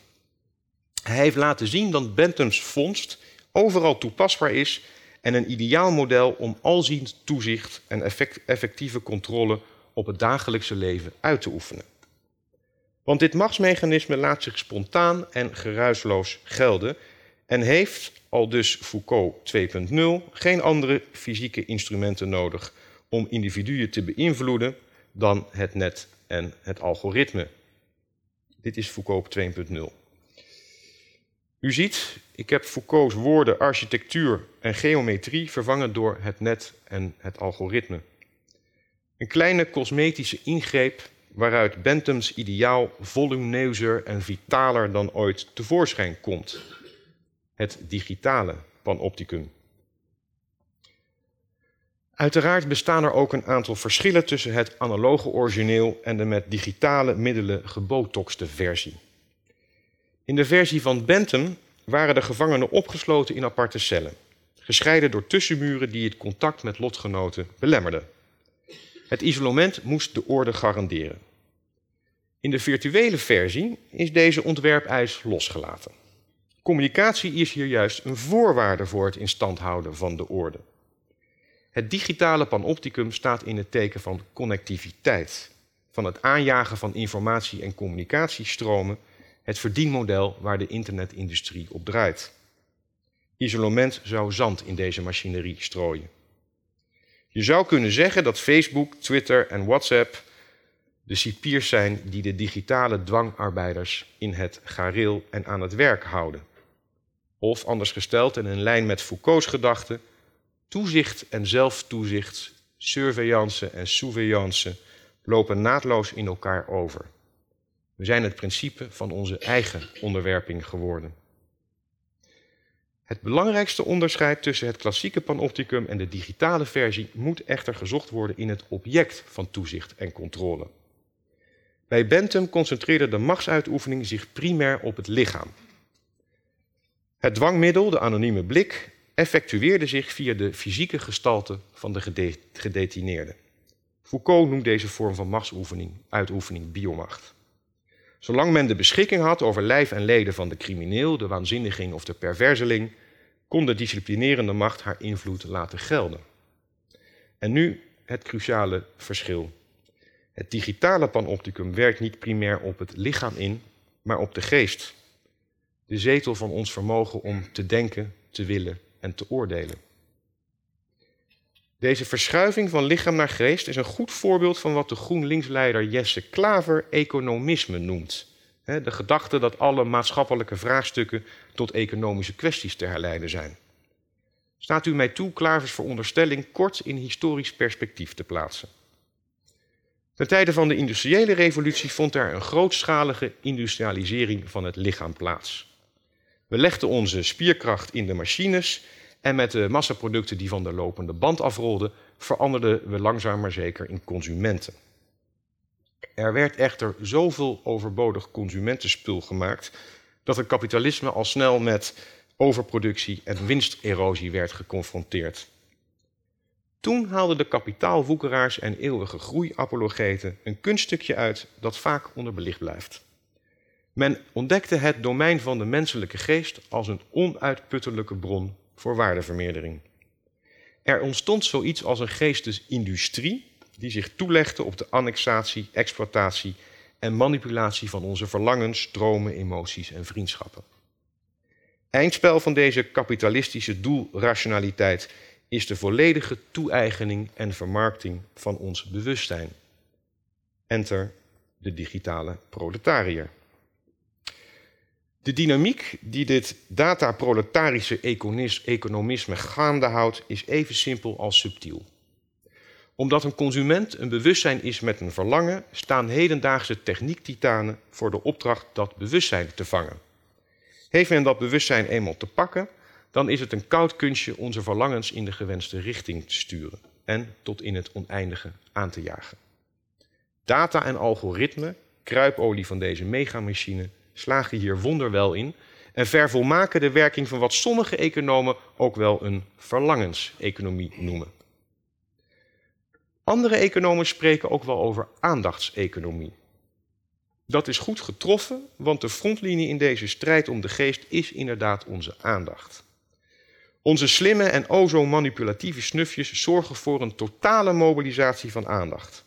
Hij heeft laten zien dat Bentham's vondst overal toepasbaar is en een ideaal model om alziend toezicht en effectieve controle op het dagelijkse leven uit te oefenen. Want dit machtsmechanisme laat zich spontaan en geruisloos gelden en heeft, al dus Foucault 2.0, geen andere fysieke instrumenten nodig om individuen te beïnvloeden, dan het net en het algoritme. Dit is Foucault 2.0. U ziet, ik heb Foucault's woorden architectuur en geometrie vervangen door het net en het algoritme. Een kleine cosmetische ingreep waaruit Bentham's ideaal volumineuzer en vitaler dan ooit tevoorschijn komt. Het digitale panopticum. Uiteraard bestaan er ook een aantal verschillen tussen het analoge origineel en de met digitale middelen gebotokste versie. In de versie van Bentham waren de gevangenen opgesloten in aparte cellen, gescheiden door tussenmuren die het contact met lotgenoten belemmerden. Het isolement moest de orde garanderen. In de virtuele versie is deze ontwerpeis losgelaten. Communicatie is hier juist een voorwaarde voor het instand houden van de orde. Het digitale panopticum staat in het teken van connectiviteit, van het aanjagen van informatie- en communicatiestromen, het verdienmodel waar de internetindustrie op draait. Isolement zou zand in deze machinerie strooien. Je zou kunnen zeggen dat Facebook, Twitter en WhatsApp de cipiers zijn die de digitale dwangarbeiders in het gareel en aan het werk houden. Of anders gesteld in lijn met Foucault's gedachten, toezicht en zelftoezicht, surveillance en surveillance lopen naadloos in elkaar over. We zijn het principe van onze eigen onderwerping geworden. Het belangrijkste onderscheid tussen het klassieke panopticum en de digitale versie moet echter gezocht worden in het object van toezicht en controle. Bij Bentham concentreerde de machtsuitoefening zich primair op het lichaam. Het dwangmiddel, de anonieme blik, effectueerde zich via de fysieke gestalte van de gedetineerde. Foucault noemt deze vorm van machtsuitoefening uitoefening biomacht. Zolang men de beschikking had over lijf en leden van de crimineel, de waanzinniging of de perverseling, kon de disciplinerende macht haar invloed laten gelden. En nu het cruciale verschil. Het digitale panopticum werkt niet primair op het lichaam in, maar op de geest. De zetel van ons vermogen om te denken, te willen en te oordelen. Deze verschuiving van lichaam naar geest is een goed voorbeeld van wat de GroenLinks-leider Jesse Klaver economisme noemt. De gedachte dat alle maatschappelijke vraagstukken tot economische kwesties te herleiden zijn. Staat u mij toe Klavers veronderstelling kort in historisch perspectief te plaatsen? Ten tijde van de industriële revolutie vond er een grootschalige industrialisering van het lichaam plaats. We legden onze spierkracht in de machines en met de massaproducten die van de lopende band afrolden, veranderden we langzaam maar zeker in consumenten. Er werd echter zoveel overbodig consumentenspul gemaakt dat het kapitalisme al snel met overproductie en winsterosie werd geconfronteerd. Toen haalden de kapitaalwoekeraars en eeuwige groeiapologeten een kunststukje uit dat vaak onderbelicht blijft. Men ontdekte het domein van de menselijke geest als een onuitputtelijke bron voor waardevermeerdering. Er ontstond zoiets als een geestesindustrie die zich toelegde op de annexatie, exploitatie en manipulatie van onze verlangens, dromen, emoties en vriendschappen. Eindspel van deze kapitalistische doelrationaliteit is de volledige toe-eigening en vermarkting van ons bewustzijn. Enter de digitale proletariër. De dynamiek die dit dataproletarische economisme gaande houdt, is even simpel als subtiel. Omdat een consument een bewustzijn is met een verlangen, staan hedendaagse techniektitanen voor de opdracht dat bewustzijn te vangen. Heeft men dat bewustzijn eenmaal te pakken, dan is het een koud kunstje onze verlangens in de gewenste richting te sturen en tot in het oneindige aan te jagen. Data en algoritme, kruipolie van deze megamachine, slagen hier wonderwel in en vervolmaken de werking van wat sommige economen ook wel een verlangenseconomie noemen. Andere economen spreken ook wel over aandachtseconomie. Dat is goed getroffen, want de frontlinie in deze strijd om de geest is inderdaad onze aandacht. Onze slimme en o zo manipulatieve snufjes zorgen voor een totale mobilisatie van aandacht.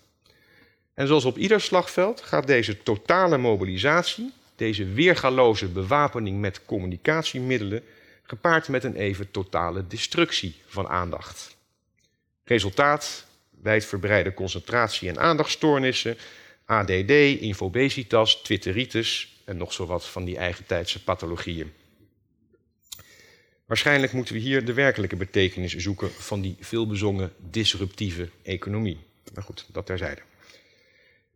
En zoals op ieder slagveld gaat deze totale mobilisatie, deze weergaloze bewapening met communicatiemiddelen, gepaard met een even totale destructie van aandacht. Resultaat: wijdverbreide concentratie- en aandachtstoornissen, ADD, infobesitas, twitteritis en nog zo wat van die eigentijdse pathologieën. Waarschijnlijk moeten we hier de werkelijke betekenis zoeken van die veelbezongen disruptieve economie. Maar goed, dat terzijde.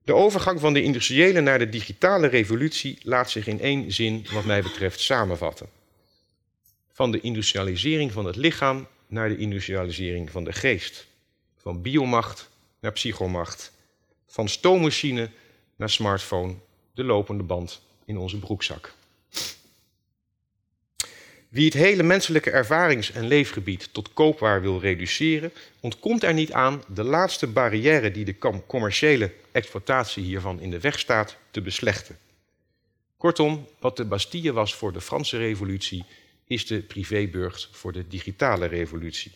De overgang van de industriële naar de digitale revolutie laat zich in één zin, wat mij betreft, samenvatten. Van de industrialisering van het lichaam naar de industrialisering van de geest. Van biomacht naar psychomacht. Van stoommachine naar smartphone, de lopende band in onze broekzak. Wie het hele menselijke ervarings- en leefgebied tot koopwaar wil reduceren, ontkomt er niet aan de laatste barrière die de commerciële exploitatie hiervan in de weg staat, te beslechten. Kortom, wat de Bastille was voor de Franse Revolutie, is de privéburcht voor de digitale revolutie.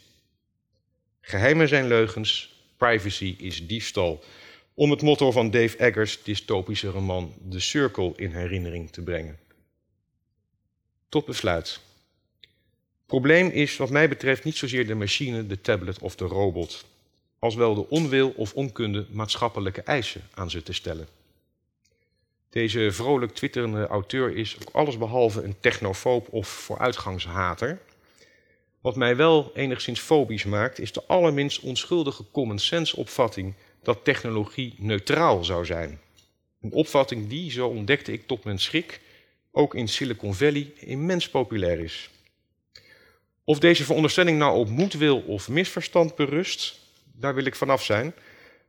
Geheimen zijn leugens, privacy is diefstal. Om het motto van Dave Eggers' dystopische roman The Circle in herinnering te brengen. Tot besluit. Probleem is wat mij betreft niet zozeer de machine, de tablet of de robot, als wel de onwil of onkunde maatschappelijke eisen aan ze te stellen. Deze vrolijk twitterende auteur is ook allesbehalve een technofoob of vooruitgangshater. Wat mij wel enigszins fobisch maakt, is de allerminst onschuldige common sense opvatting dat technologie neutraal zou zijn. Een opvatting die, zo ontdekte ik tot mijn schrik, ook in Silicon Valley immens populair is. Of deze veronderstelling nou op moedwil of misverstand berust, daar wil ik vanaf zijn.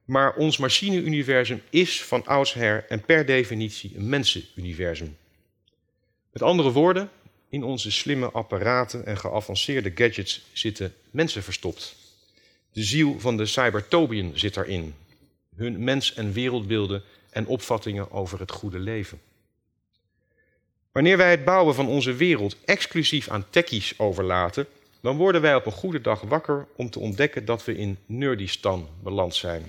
Maar ons machine-universum is van oudsher en per definitie een mensenuniversum. Met andere woorden, in onze slimme apparaten en geavanceerde gadgets zitten mensen verstopt. De ziel van de cybertobian zit daarin. Hun mens- en wereldbeelden en opvattingen over het goede leven. Wanneer wij het bouwen van onze wereld exclusief aan techies overlaten, dan worden wij op een goede dag wakker om te ontdekken dat we in Nerdistan beland zijn.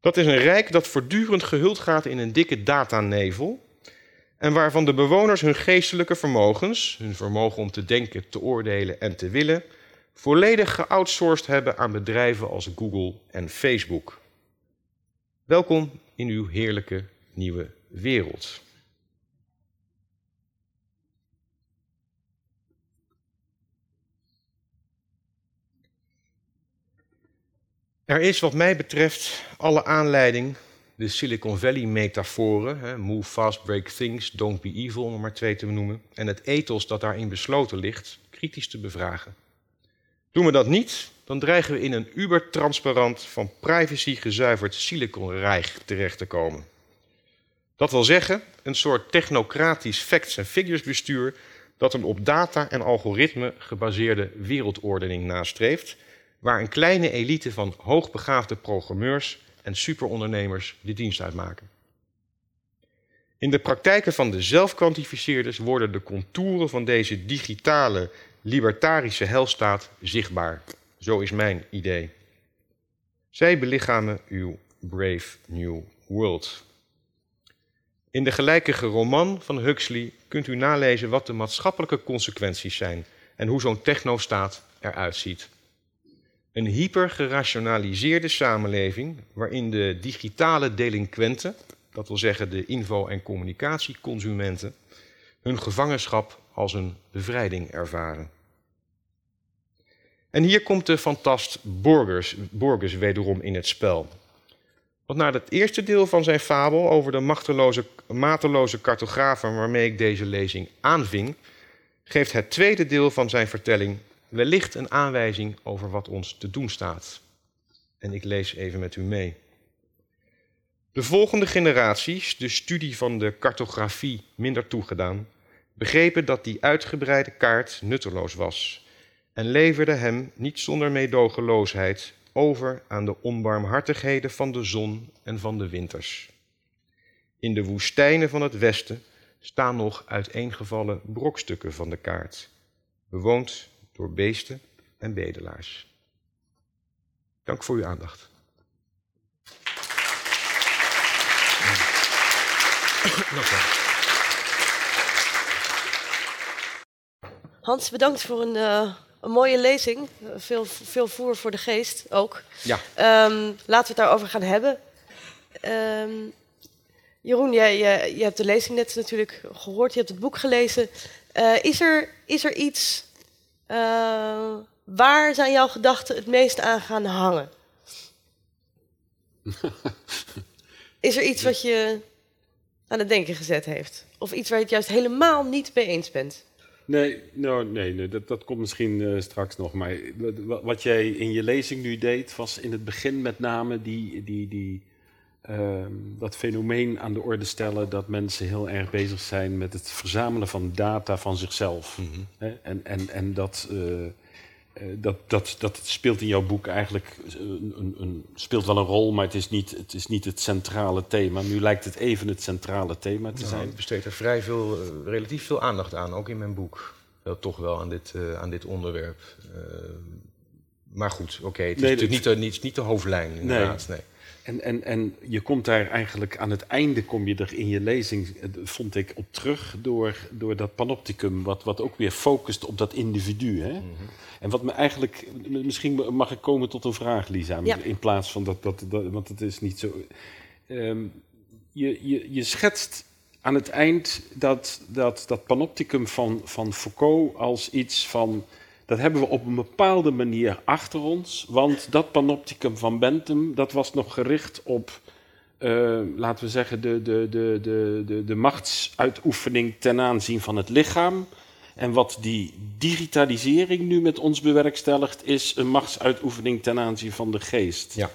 Dat is een rijk dat voortdurend gehuld gaat in een dikke datanevel en waarvan de bewoners hun geestelijke vermogens, hun vermogen om te denken, te oordelen en te willen, volledig geoutsourced hebben aan bedrijven als Google en Facebook. Welkom in uw heerlijke nieuwe wereld. Er is wat mij betreft alle aanleiding de Silicon Valley-metaforen, move fast, break things, don't be evil, om maar twee te noemen, en het ethos dat daarin besloten ligt, kritisch te bevragen. Doen we dat niet, dan dreigen we in een ubertransparant, van privacy gezuiverd Silicon-rijk terecht te komen. Dat wil zeggen, een soort technocratisch facts- en figures bestuur dat een op data en algoritme gebaseerde wereldordening nastreeft, waar een kleine elite van hoogbegaafde programmeurs en superondernemers de dienst uitmaken. In de praktijken van de zelfkwantificeerders worden de contouren van deze digitale, libertarische helstaat zichtbaar. Zo is mijn idee. Zij belichamen uw Brave New World. In de gelijkige roman van Huxley kunt u nalezen wat de maatschappelijke consequenties zijn en hoe zo'n technostaat eruit ziet. Een hypergerationaliseerde samenleving waarin de digitale delinquenten, dat wil zeggen de info- en communicatieconsumenten, hun gevangenschap als een bevrijding ervaren. En hier komt de fantast Borgers, Borges wederom in het spel. Want na het eerste deel van zijn fabel over de machteloze, mateloze cartografen waarmee ik deze lezing aanving, geeft het tweede deel van zijn vertelling wellicht een aanwijzing over wat ons te doen staat. En ik lees even met u mee. De volgende generaties, de studie van de cartografie minder toegedaan, begrepen dat die uitgebreide kaart nutteloos was en leverden hem niet zonder meedogenloosheid over aan de onbarmhartigheden van de zon en van de winters. In de woestijnen van het westen staan nog uiteengevallen brokstukken van de kaart, bewoond door beesten en bedelaars. Dank voor uw aandacht. Hans, bedankt voor een uh, een mooie lezing. Veel, veel voer voor de geest ook. Ja. Ehm, laten we het daarover gaan hebben. Ehm, Jeroen, jij, jij, jij hebt de lezing net natuurlijk gehoord. Je hebt het boek gelezen. Eh, is, er, is er iets... eh, waar zijn jouw gedachten het meest aan gaan hangen? <laughs> is er iets wat je aan het denken gezet heeft? Of iets waar je het juist helemaal niet mee eens bent? Nee, nou, nee, nee dat, dat komt misschien eh, straks nog. Maar wat, wat jij in je lezing nu deed, was in het begin met name die, die, die, ehm, dat fenomeen aan de orde stellen dat mensen heel erg bezig zijn met het verzamelen van data van zichzelf. Hè? En, en, en dat, eh, eh, dat, dat, dat speelt in jouw boek eigenlijk een, een, een- speelt wel een rol, maar het is, niet, het is niet het centrale thema. Nu lijkt het even het centrale thema te Nou, zijn. ik besteed er vrij veel, eh, relatief veel aandacht aan, ook in mijn boek. Wel, toch wel aan dit, eh, aan dit onderwerp. Maar goed, oké, het is Nee, natuurlijk dat- niet de, niet, niet de hoofdlijn inderdaad. Nee. En, en, en je komt daar eigenlijk aan het einde, kom je er in je lezing, eh, vond ik, op terug door, door dat panopticum, wat, wat ook weer focust op dat individu. Hè? En wat me eigenlijk, misschien mag ik komen tot een vraag, Lisa, Ja. in plaats van dat, dat, dat want het is niet zo. Ehm, je, je, je schetst aan het eind dat, dat, dat panopticum van, van Foucault als iets van. Dat hebben we op een bepaalde manier achter ons. Want dat panopticum van Bentham, dat was nog gericht op, eh, laten we zeggen, de, de, de, de, de, de machtsuitoefening ten aanzien van het lichaam. En wat die digitalisering nu met ons bewerkstelligt, is een machtsuitoefening ten aanzien van de geest. Ja.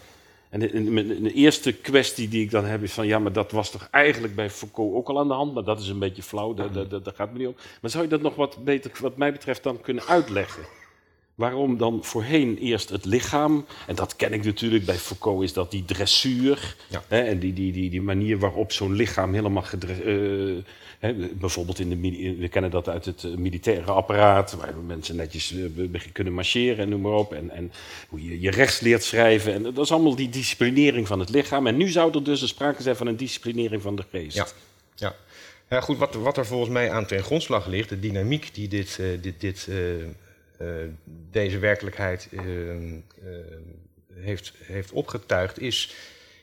En de, eerste kwestie die ik dan heb is van... ja, maar dat was toch eigenlijk bij Foucault ook al aan de hand... maar dat is een beetje flauw, daar- daar gaat me niet om. Maar zou je dat nog wat beter, wat mij betreft, dan kunnen uitleggen? Waarom dan voorheen eerst het lichaam... en dat ken ik natuurlijk bij Foucault, is dat die dressuur... Ja. Hè, en die, die, die, die manier waarop zo'n lichaam helemaal hè, bijvoorbeeld in de, we kennen dat uit het eh, militaire apparaat, waar mensen netjes eh, kunnen marcheren en noem maar op. En, en hoe je je rechts leert schrijven. En dat is allemaal die disciplinering van het lichaam. En nu zou er dus een sprake zijn van een disciplinering van de geest. Ja. Ja. Ja, goed, wat, wat er volgens mij aan ten grondslag ligt, de dynamiek die dit, dit, dit, deze werkelijkheid eh, eh, heeft, heeft opgetuigd, is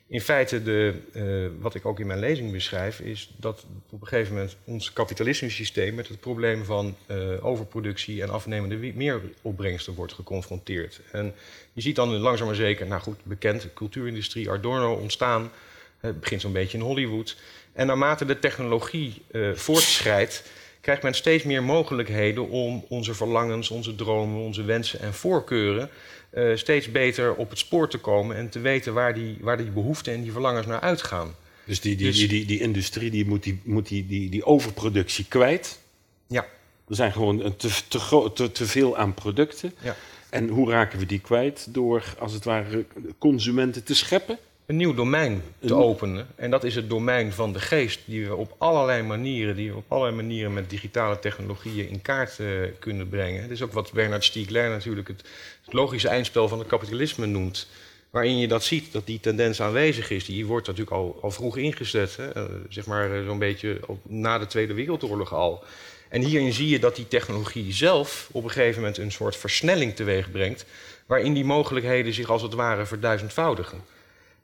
in feite de, eh, wat ik ook in mijn lezing beschrijf, is dat op een gegeven moment ons kapitalistische systeem met het probleem van eh, overproductie en afnemende meeropbrengsten wordt geconfronteerd. En je ziet dan langzaam maar zeker, nou goed, bekend, cultuurindustrie, Adorno ontstaan. Het begint zo'n beetje in Hollywood. En naarmate de technologie eh, voortschrijdt, krijgt men steeds meer mogelijkheden om onze verlangens, onze dromen, onze wensen en voorkeuren eh, steeds beter op het spoor te komen en te weten waar die, waar die behoeften en die verlangens naar uitgaan. Dus die, die, Dus- die, die, die industrie die moet, die, moet die, die, die overproductie kwijt. Ja, Er zijn gewoon te, te, te, te veel aan producten. ja. En hoe raken we die kwijt? Door, als het ware, consumenten te scheppen. Een nieuw domein te openen. En dat is het domein van de geest, die we op allerlei manieren, die we op allerlei manieren met digitale technologieën in kaart eh, kunnen brengen. Het is ook wat Bernard Stiegler natuurlijk het, het logische eindspel van het kapitalisme noemt. Waarin je dat ziet, dat die tendens aanwezig is. Die wordt natuurlijk al, al vroeg ingezet, hè? eh, zeg maar eh, zo'n beetje na de Tweede Wereldoorlog al. En hierin zie je dat die technologie zelf op een gegeven moment een soort versnelling teweeg brengt, waarin die mogelijkheden zich als het ware verduizendvoudigen.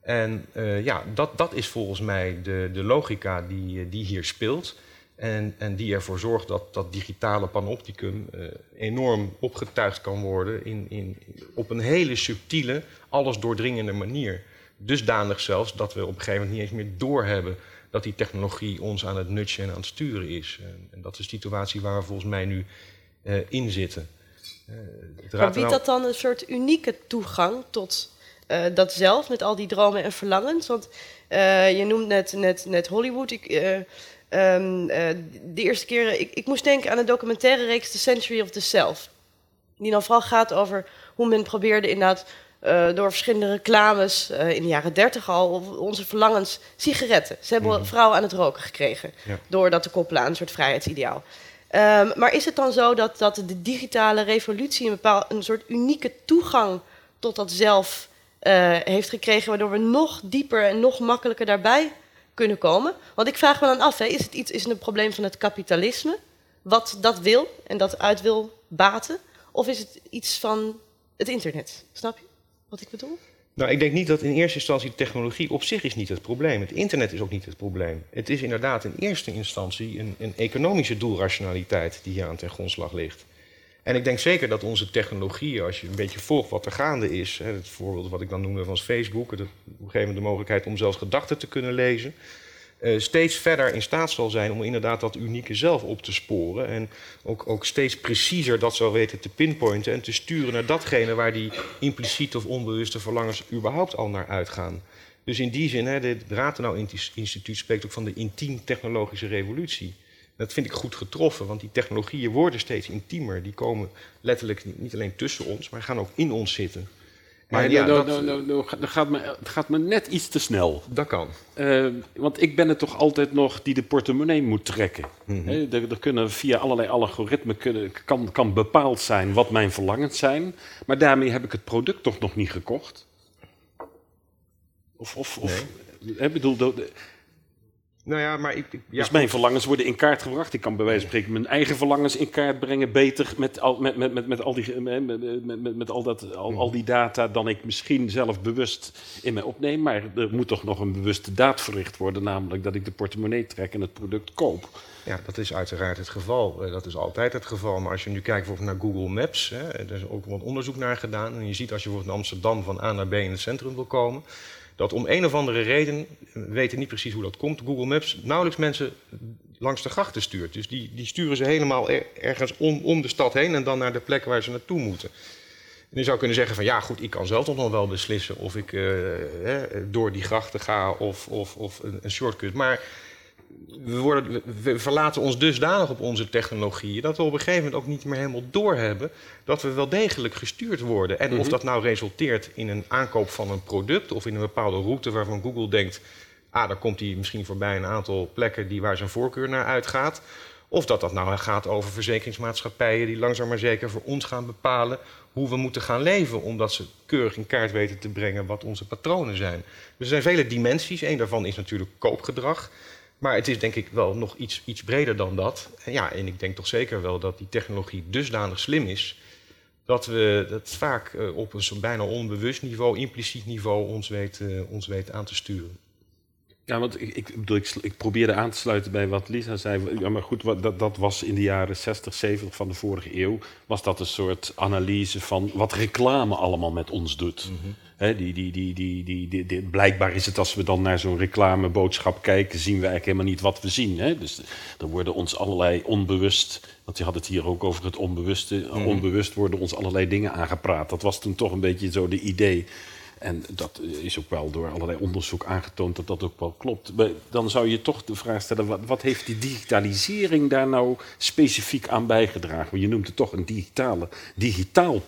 En eh, ja, dat, dat is volgens mij de, de logica die, eh, die hier speelt. En, en die ervoor zorgt dat dat digitale panopticum eh, enorm opgetuigd kan worden in, in, op een hele subtiele, alles doordringende manier. Dusdanig zelfs dat we op een gegeven moment niet eens meer doorhebben dat die technologie ons aan het nudgen en aan het sturen is. En, en dat is de situatie waar we volgens mij nu in zitten. Maar biedt dat dan een soort unieke toegang tot eh, dat zelf, met al die dromen en verlangens? Want eh, je noemt net, net, net Hollywood. Ik, eh, ehm, eh, de eerste keer, ik, ik moest denken aan een documentaire reeks The Century of the Self. Die dan vooral gaat over hoe men probeerde inderdaad door verschillende reclames in de jaren dertig al onze verlangens sigaretten. Ze hebben vrouwen aan het roken gekregen Ja. door dat te koppelen aan een soort vrijheidsideaal. Ehm, maar is het dan zo dat, dat de digitale revolutie een, bepaal, een soort unieke toegang tot dat zelf eh, heeft gekregen, waardoor we nog dieper en nog makkelijker daarbij kunnen komen? Want ik vraag me dan af, hè, is, het iets, is een probleem van het kapitalisme, wat dat wil en dat uit wil baten? Of is het iets van het internet? Snap je wat ik bedoel? Nou, ik denk niet dat in eerste instantie technologie op zich is niet het probleem. Het internet is ook niet het probleem. Het is inderdaad in eerste instantie een, een economische doelrationaliteit die hier aan ten grondslag ligt. En ik denk zeker dat onze technologie, als je een beetje volgt wat er gaande is, hè, het voorbeeld wat ik dan noemde van Facebook, de, op een gegeven moment de mogelijkheid om zelfs gedachten te kunnen lezen, uh, steeds verder in staat zal zijn om inderdaad dat unieke zelf op te sporen. En ook, ook steeds preciezer dat zal weten te pinpointen en te sturen naar datgene waar die impliciete of onbewuste verlangens überhaupt al naar uitgaan. Dus in die zin, hè, het Rathenau Instituut spreekt ook van de intiem technologische revolutie. Dat vind ik goed getroffen, want die technologieën worden steeds intiemer. Die komen letterlijk niet alleen tussen ons, maar gaan ook in ons zitten. Maar ja, nou, gaat me, het gaat me net iets te snel. Dat kan. Uh, want ik ben het toch altijd nog die de portemonnee moet trekken. Mm -hmm. er, er, kunnen via allerlei algoritmen kunnen, kan, kan bepaald zijn wat mijn verlangens zijn. Maar daarmee heb ik het product toch nog niet gekocht. Of, of, of nee. ik bedoel, nou ja, maar ik, ja, dus mijn verlangens worden in kaart gebracht. Ik kan bij wijze van spreken mijn eigen verlangens in kaart brengen. Beter met al, met, met, met, met al, die, met, met, met al, dat, al, al die data dan ik misschien zelf bewust in mij opneem. Maar er moet toch nog een bewuste daad verricht worden. Namelijk dat ik de portemonnee trek en het product koop. Ja, dat is uiteraard het geval. Dat is altijd het geval. Maar als je nu kijkt bijvoorbeeld naar Google Maps, hè, er is ook wat onderzoek naar gedaan. En je ziet als je bijvoorbeeld in Amsterdam van A naar B in het centrum wil komen dat om een of andere reden, we weten niet precies hoe dat komt, Google Maps nauwelijks mensen langs de grachten stuurt. Dus die, die sturen ze helemaal ergens om, om de stad heen en dan naar de plek waar ze naartoe moeten. En je zou kunnen zeggen van ja goed, ik kan zelf toch nog wel beslissen of ik uh, door die grachten ga of, of, of een shortcut. Maar we, worden, we verlaten ons dusdanig op onze technologieën dat we op een gegeven moment ook niet meer helemaal doorhebben dat we wel degelijk gestuurd worden. En of mhm. dat nou resulteert in een aankoop van een product of in een bepaalde route waarvan Google denkt, ah, daar komt hij misschien voorbij een aantal plekken die waar zijn voorkeur naar uitgaat. Of dat dat nou gaat over verzekeringsmaatschappijen die langzaam maar zeker voor ons gaan bepalen hoe we moeten gaan leven, omdat ze keurig in kaart weten te brengen wat onze patronen zijn. Dus er zijn vele dimensies. Een daarvan is natuurlijk koopgedrag. Maar het is denk ik wel nog iets, iets breder dan dat. En, ja, en ik denk toch zeker wel dat die technologie dusdanig slim is... dat we dat vaak uh, op een bijna onbewust niveau, impliciet niveau... ons weet, uh, ons weet aan te sturen. Ja, want ik, ik, bedoel, ik, ik, probeerde aan te sluiten bij wat Lisa zei. Ja, maar goed, wat, dat, dat was in de jaren 60, 70 van de vorige eeuw... was dat een soort analyse van wat reclame allemaal met ons doet... Mm -hmm die, die, die, die, die, die, blijkbaar is het als we dan naar zo'n reclameboodschap kijken, zien we eigenlijk helemaal niet wat we zien. Dus er worden ons allerlei onbewust, want je had het hier ook over het onbewuste, mhm. onbewust worden ons allerlei dingen aangepraat. Dat was toen toch een beetje zo de idee. En dat is ook wel door allerlei onderzoek aangetoond dat dat ook wel klopt. Maar dan zou je toch de vraag stellen, wat, wat heeft die digitalisering daar nou specifiek aan bijgedragen? Want je noemt het toch een digitale, digitaal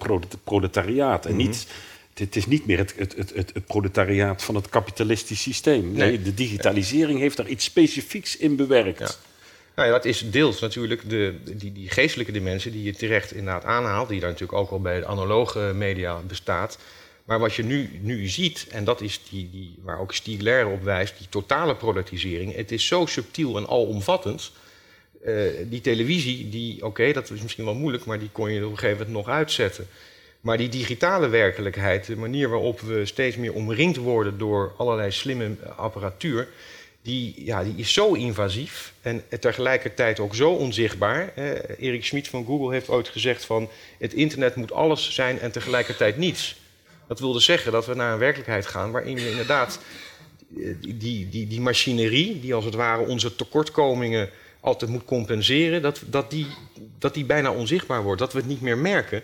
proletariaat en mhm. niet het is niet meer het, het, het, het, proletariaat van het kapitalistisch systeem. Nee, de digitalisering heeft daar iets specifieks in bewerkt. Ja. Nou ja, dat is deels natuurlijk de, die, die geestelijke dimensie die je terecht inderdaad aanhaalt, die daar natuurlijk ook al bij de analoge media bestaat. Maar wat je nu, nu ziet, en dat is die, die, waar ook Stiegler op wijst, die totale productisering. Het is zo subtiel en alomvattend. Uh, die televisie, die, oké, dat is misschien wel moeilijk, maar die kon je op een gegeven moment nog uitzetten. Maar die digitale werkelijkheid, de manier waarop we steeds meer omringd worden door allerlei slimme apparatuur, die, ja, die is zo invasief en tegelijkertijd ook zo onzichtbaar. Erik Schmid van Google heeft ooit gezegd van het internet moet alles zijn en tegelijkertijd niets. Dat wilde zeggen dat we naar een werkelijkheid gaan waarin we inderdaad die, die, die machinerie, die als het ware onze tekortkomingen altijd moet compenseren, dat, dat, die, dat die bijna onzichtbaar wordt, dat we het niet meer merken.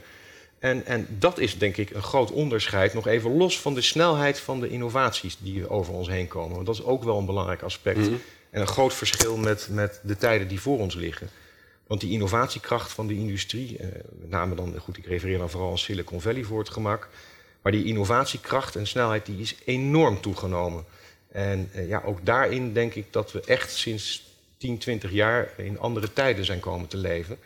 En, en dat is denk ik een groot onderscheid, nog even los van de snelheid van de innovaties die over ons heen komen. Want dat is ook wel een belangrijk aspect. Mhm. En een groot verschil met, met de tijden die voor ons liggen. Want die innovatiekracht van de industrie, eh, met name dan, goed, ik refereer dan vooral aan Silicon Valley voor het gemak. Maar die innovatiekracht en snelheid die is enorm toegenomen. En eh, ja, ook daarin denk ik dat we echt sinds 10, 20 jaar in andere tijden zijn komen te leven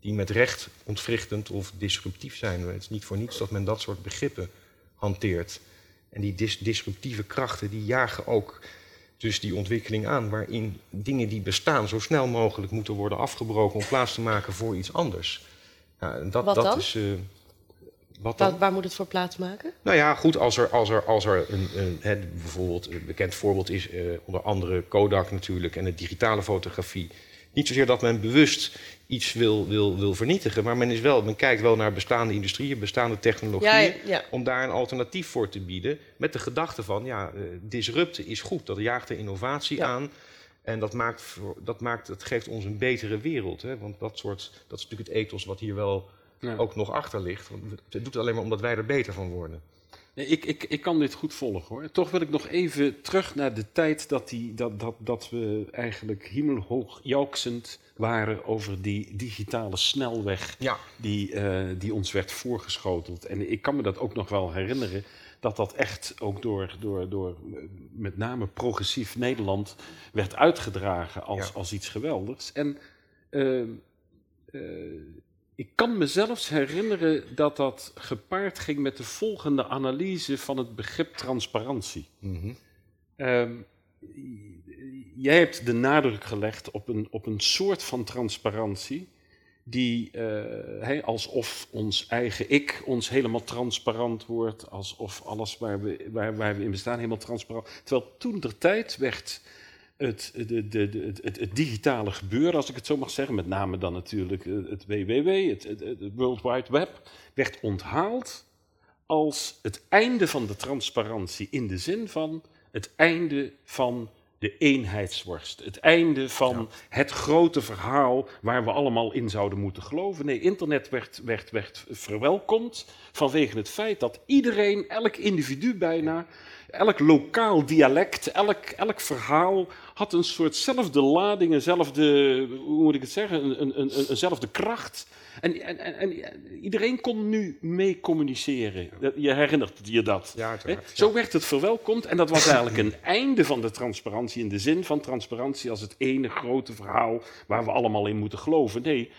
die met recht ontwrichtend of disruptief zijn. Het is niet voor niets dat men dat soort begrippen hanteert. En die disruptieve krachten die jagen ook dus die ontwikkeling aan, waarin dingen die bestaan zo snel mogelijk moeten worden afgebroken om plaats te maken voor iets anders. Ja, en dat, Wat dat dan? is. eh, wat dan? Waar, waar moet het voor plaatsmaken? Nou ja, goed, als er, als er, als er een, een bijvoorbeeld een bekend voorbeeld is, eh, onder andere Kodak natuurlijk en de digitale fotografie. Niet zozeer dat men bewust iets wil, wil, wil vernietigen, maar men, is wel, men kijkt wel naar bestaande industrieën, bestaande technologieën, Ja, ja, ja. om daar een alternatief voor te bieden. Met de gedachte van, ja, eh, disrupten is goed, dat jaagt de innovatie Ja. aan. En dat, maakt, dat, maakt, dat geeft ons een betere wereld. Hè? Want dat, soort, dat is natuurlijk het ethos wat hier wel Ja. ook nog achter ligt. Want het doet het alleen maar omdat wij er beter van worden. Nee, ik, ik, ik kan dit goed volgen hoor. Toch wil ik nog even terug naar de tijd dat, die, dat, dat, dat we eigenlijk hemelhoog jouksend waren over die digitale snelweg Ja, die, eh, die ons werd voorgeschoteld. En ik kan me dat ook nog wel herinneren, dat dat echt ook door, door, door eh, met name progressief Nederland werd uitgedragen als, Ja. als iets geweldigs. En eh, eh, ik kan me zelfs herinneren dat dat gepaard ging met de volgende analyse van het begrip transparantie. Mhm. Ehm, jij hebt de nadruk gelegd op een, op een soort van transparantie. Die eh, alsof ons eigen ik ons helemaal transparant wordt. Alsof alles waar we, waar, waar we in bestaan helemaal transparant. Terwijl toen der tijd werd het, de, de, de, het, het, het digitale gebeuren, als ik het zo mag zeggen, met name dan natuurlijk eh, het WWW, het, het, het World Wide Web, werd onthaald als het einde van de transparantie in de zin van het einde van de eenheidsworst. Het einde van het grote verhaal waar we allemaal in zouden moeten geloven. Nee, internet werd, werd, werd verwelkomd vanwege het feit dat iedereen, elk individu bijna, elk lokaal dialect, elk, elk verhaal had een soortzelfde lading, eenzelfde, hoe moet ik het zeggen, een, een, een, eenzelfde kracht. En, en, en, en iedereen kon nu mee communiceren. Je herinnert je dat. Ja, uiteraard, Hè? ja. Zo werd het verwelkomd en dat was eigenlijk een <clears throat> einde van de transparantie in de zin van transparantie als het ene grote verhaal waar we allemaal in moeten geloven. Nee,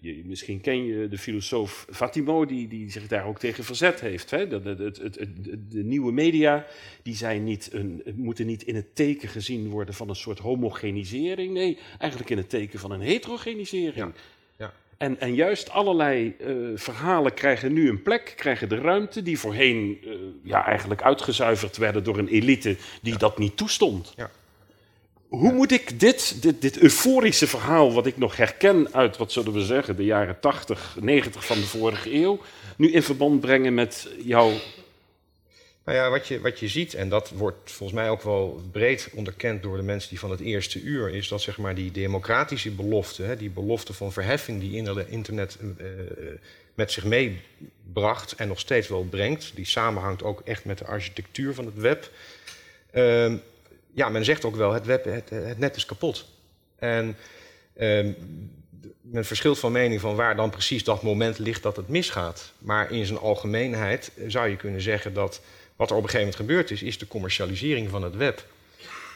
je, misschien ken je de filosoof Fatimo die, die zich daar ook tegen verzet heeft. Hè? Dat, het, het, het, het- de nieuwe media die zijn niet een, moeten niet in het teken gezien worden van een soort homogenisering. Nee, eigenlijk in het teken van een heterogenisering. Ja, ja. En, en juist allerlei eh, verhalen krijgen nu een plek, krijgen de ruimte die voorheen eh, ja, eigenlijk uitgezuiverd werden door een elite die dat niet toestond. Ja. Hoe moet ik dit, dit, dit euforische verhaal, wat ik nog herken uit, wat zullen we zeggen, de jaren 80, 90 van de vorige eeuw, nu in verband brengen met jouw. Nou ja, wat je, wat je ziet, en dat wordt volgens mij ook wel breed onderkend door de mensen die van het eerste uur, is dat zeg maar die democratische belofte, hè, die belofte van verheffing die inter- internet eh, met zich meebracht en nog steeds wel brengt, die samenhangt ook echt met de architectuur van het web. Ehm, ja, men zegt ook wel, het, web, het, het net is kapot. En ehm, men verschilt van mening van waar dan precies dat moment ligt dat het misgaat. Maar in zijn algemeenheid zou je kunnen zeggen dat wat er op een gegeven moment gebeurd is, is de commercialisering van het web.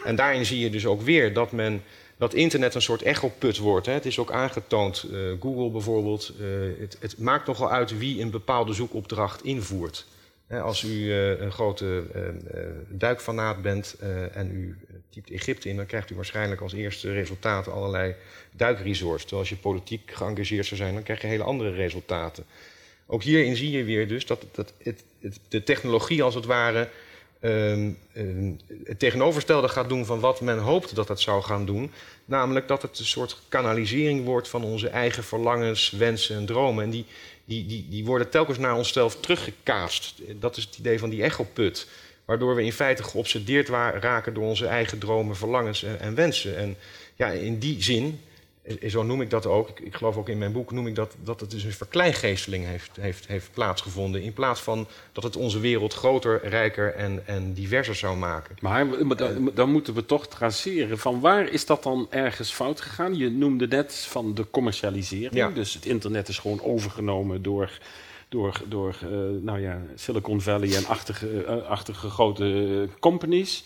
En daarin zie je dus ook weer dat men dat internet een soort echoput wordt. Hè. Het is ook aangetoond, eh, Google bijvoorbeeld, eh, het, het maakt nogal uit wie een bepaalde zoekopdracht invoert. Als u eh, een grote eh, eh, duikfanaat bent en u typt Egypte in, dan krijgt u waarschijnlijk als eerste resultaat allerlei duikresorts. Terwijl als je politiek geëngageerd zou zijn, dan krijg je hele andere resultaten. Ook hierin zie je weer dus dat, dat het, het, de technologie als het ware ehm, ehm, het tegenovergestelde gaat doen van wat men hoopte dat het zou gaan doen. Namelijk dat het een soort kanalisering wordt van onze eigen verlangens, wensen en dromen. En die, die, die, die worden telkens naar onszelf teruggekaast. Dat is het idee van die echoput. Waardoor we in feite geobsedeerd raken door onze eigen dromen, verlangens en, en wensen. En ja, in die zin, zo noem ik dat ook, ik, ik geloof ook in mijn boek, noem ik dat, dat het dus een verkleingeesteling heeft, heeft, heeft plaatsgevonden. In plaats van dat het onze wereld groter, rijker en, en diverser zou maken. Maar, maar dan, dan moeten we toch traceren van waar is dat dan ergens fout gegaan? Je noemde net van de commercialisering. Ja. Dus het internet is gewoon overgenomen door, door, door eh, nou ja, Silicon Valley en achtige, eh, achtige grote eh, companies.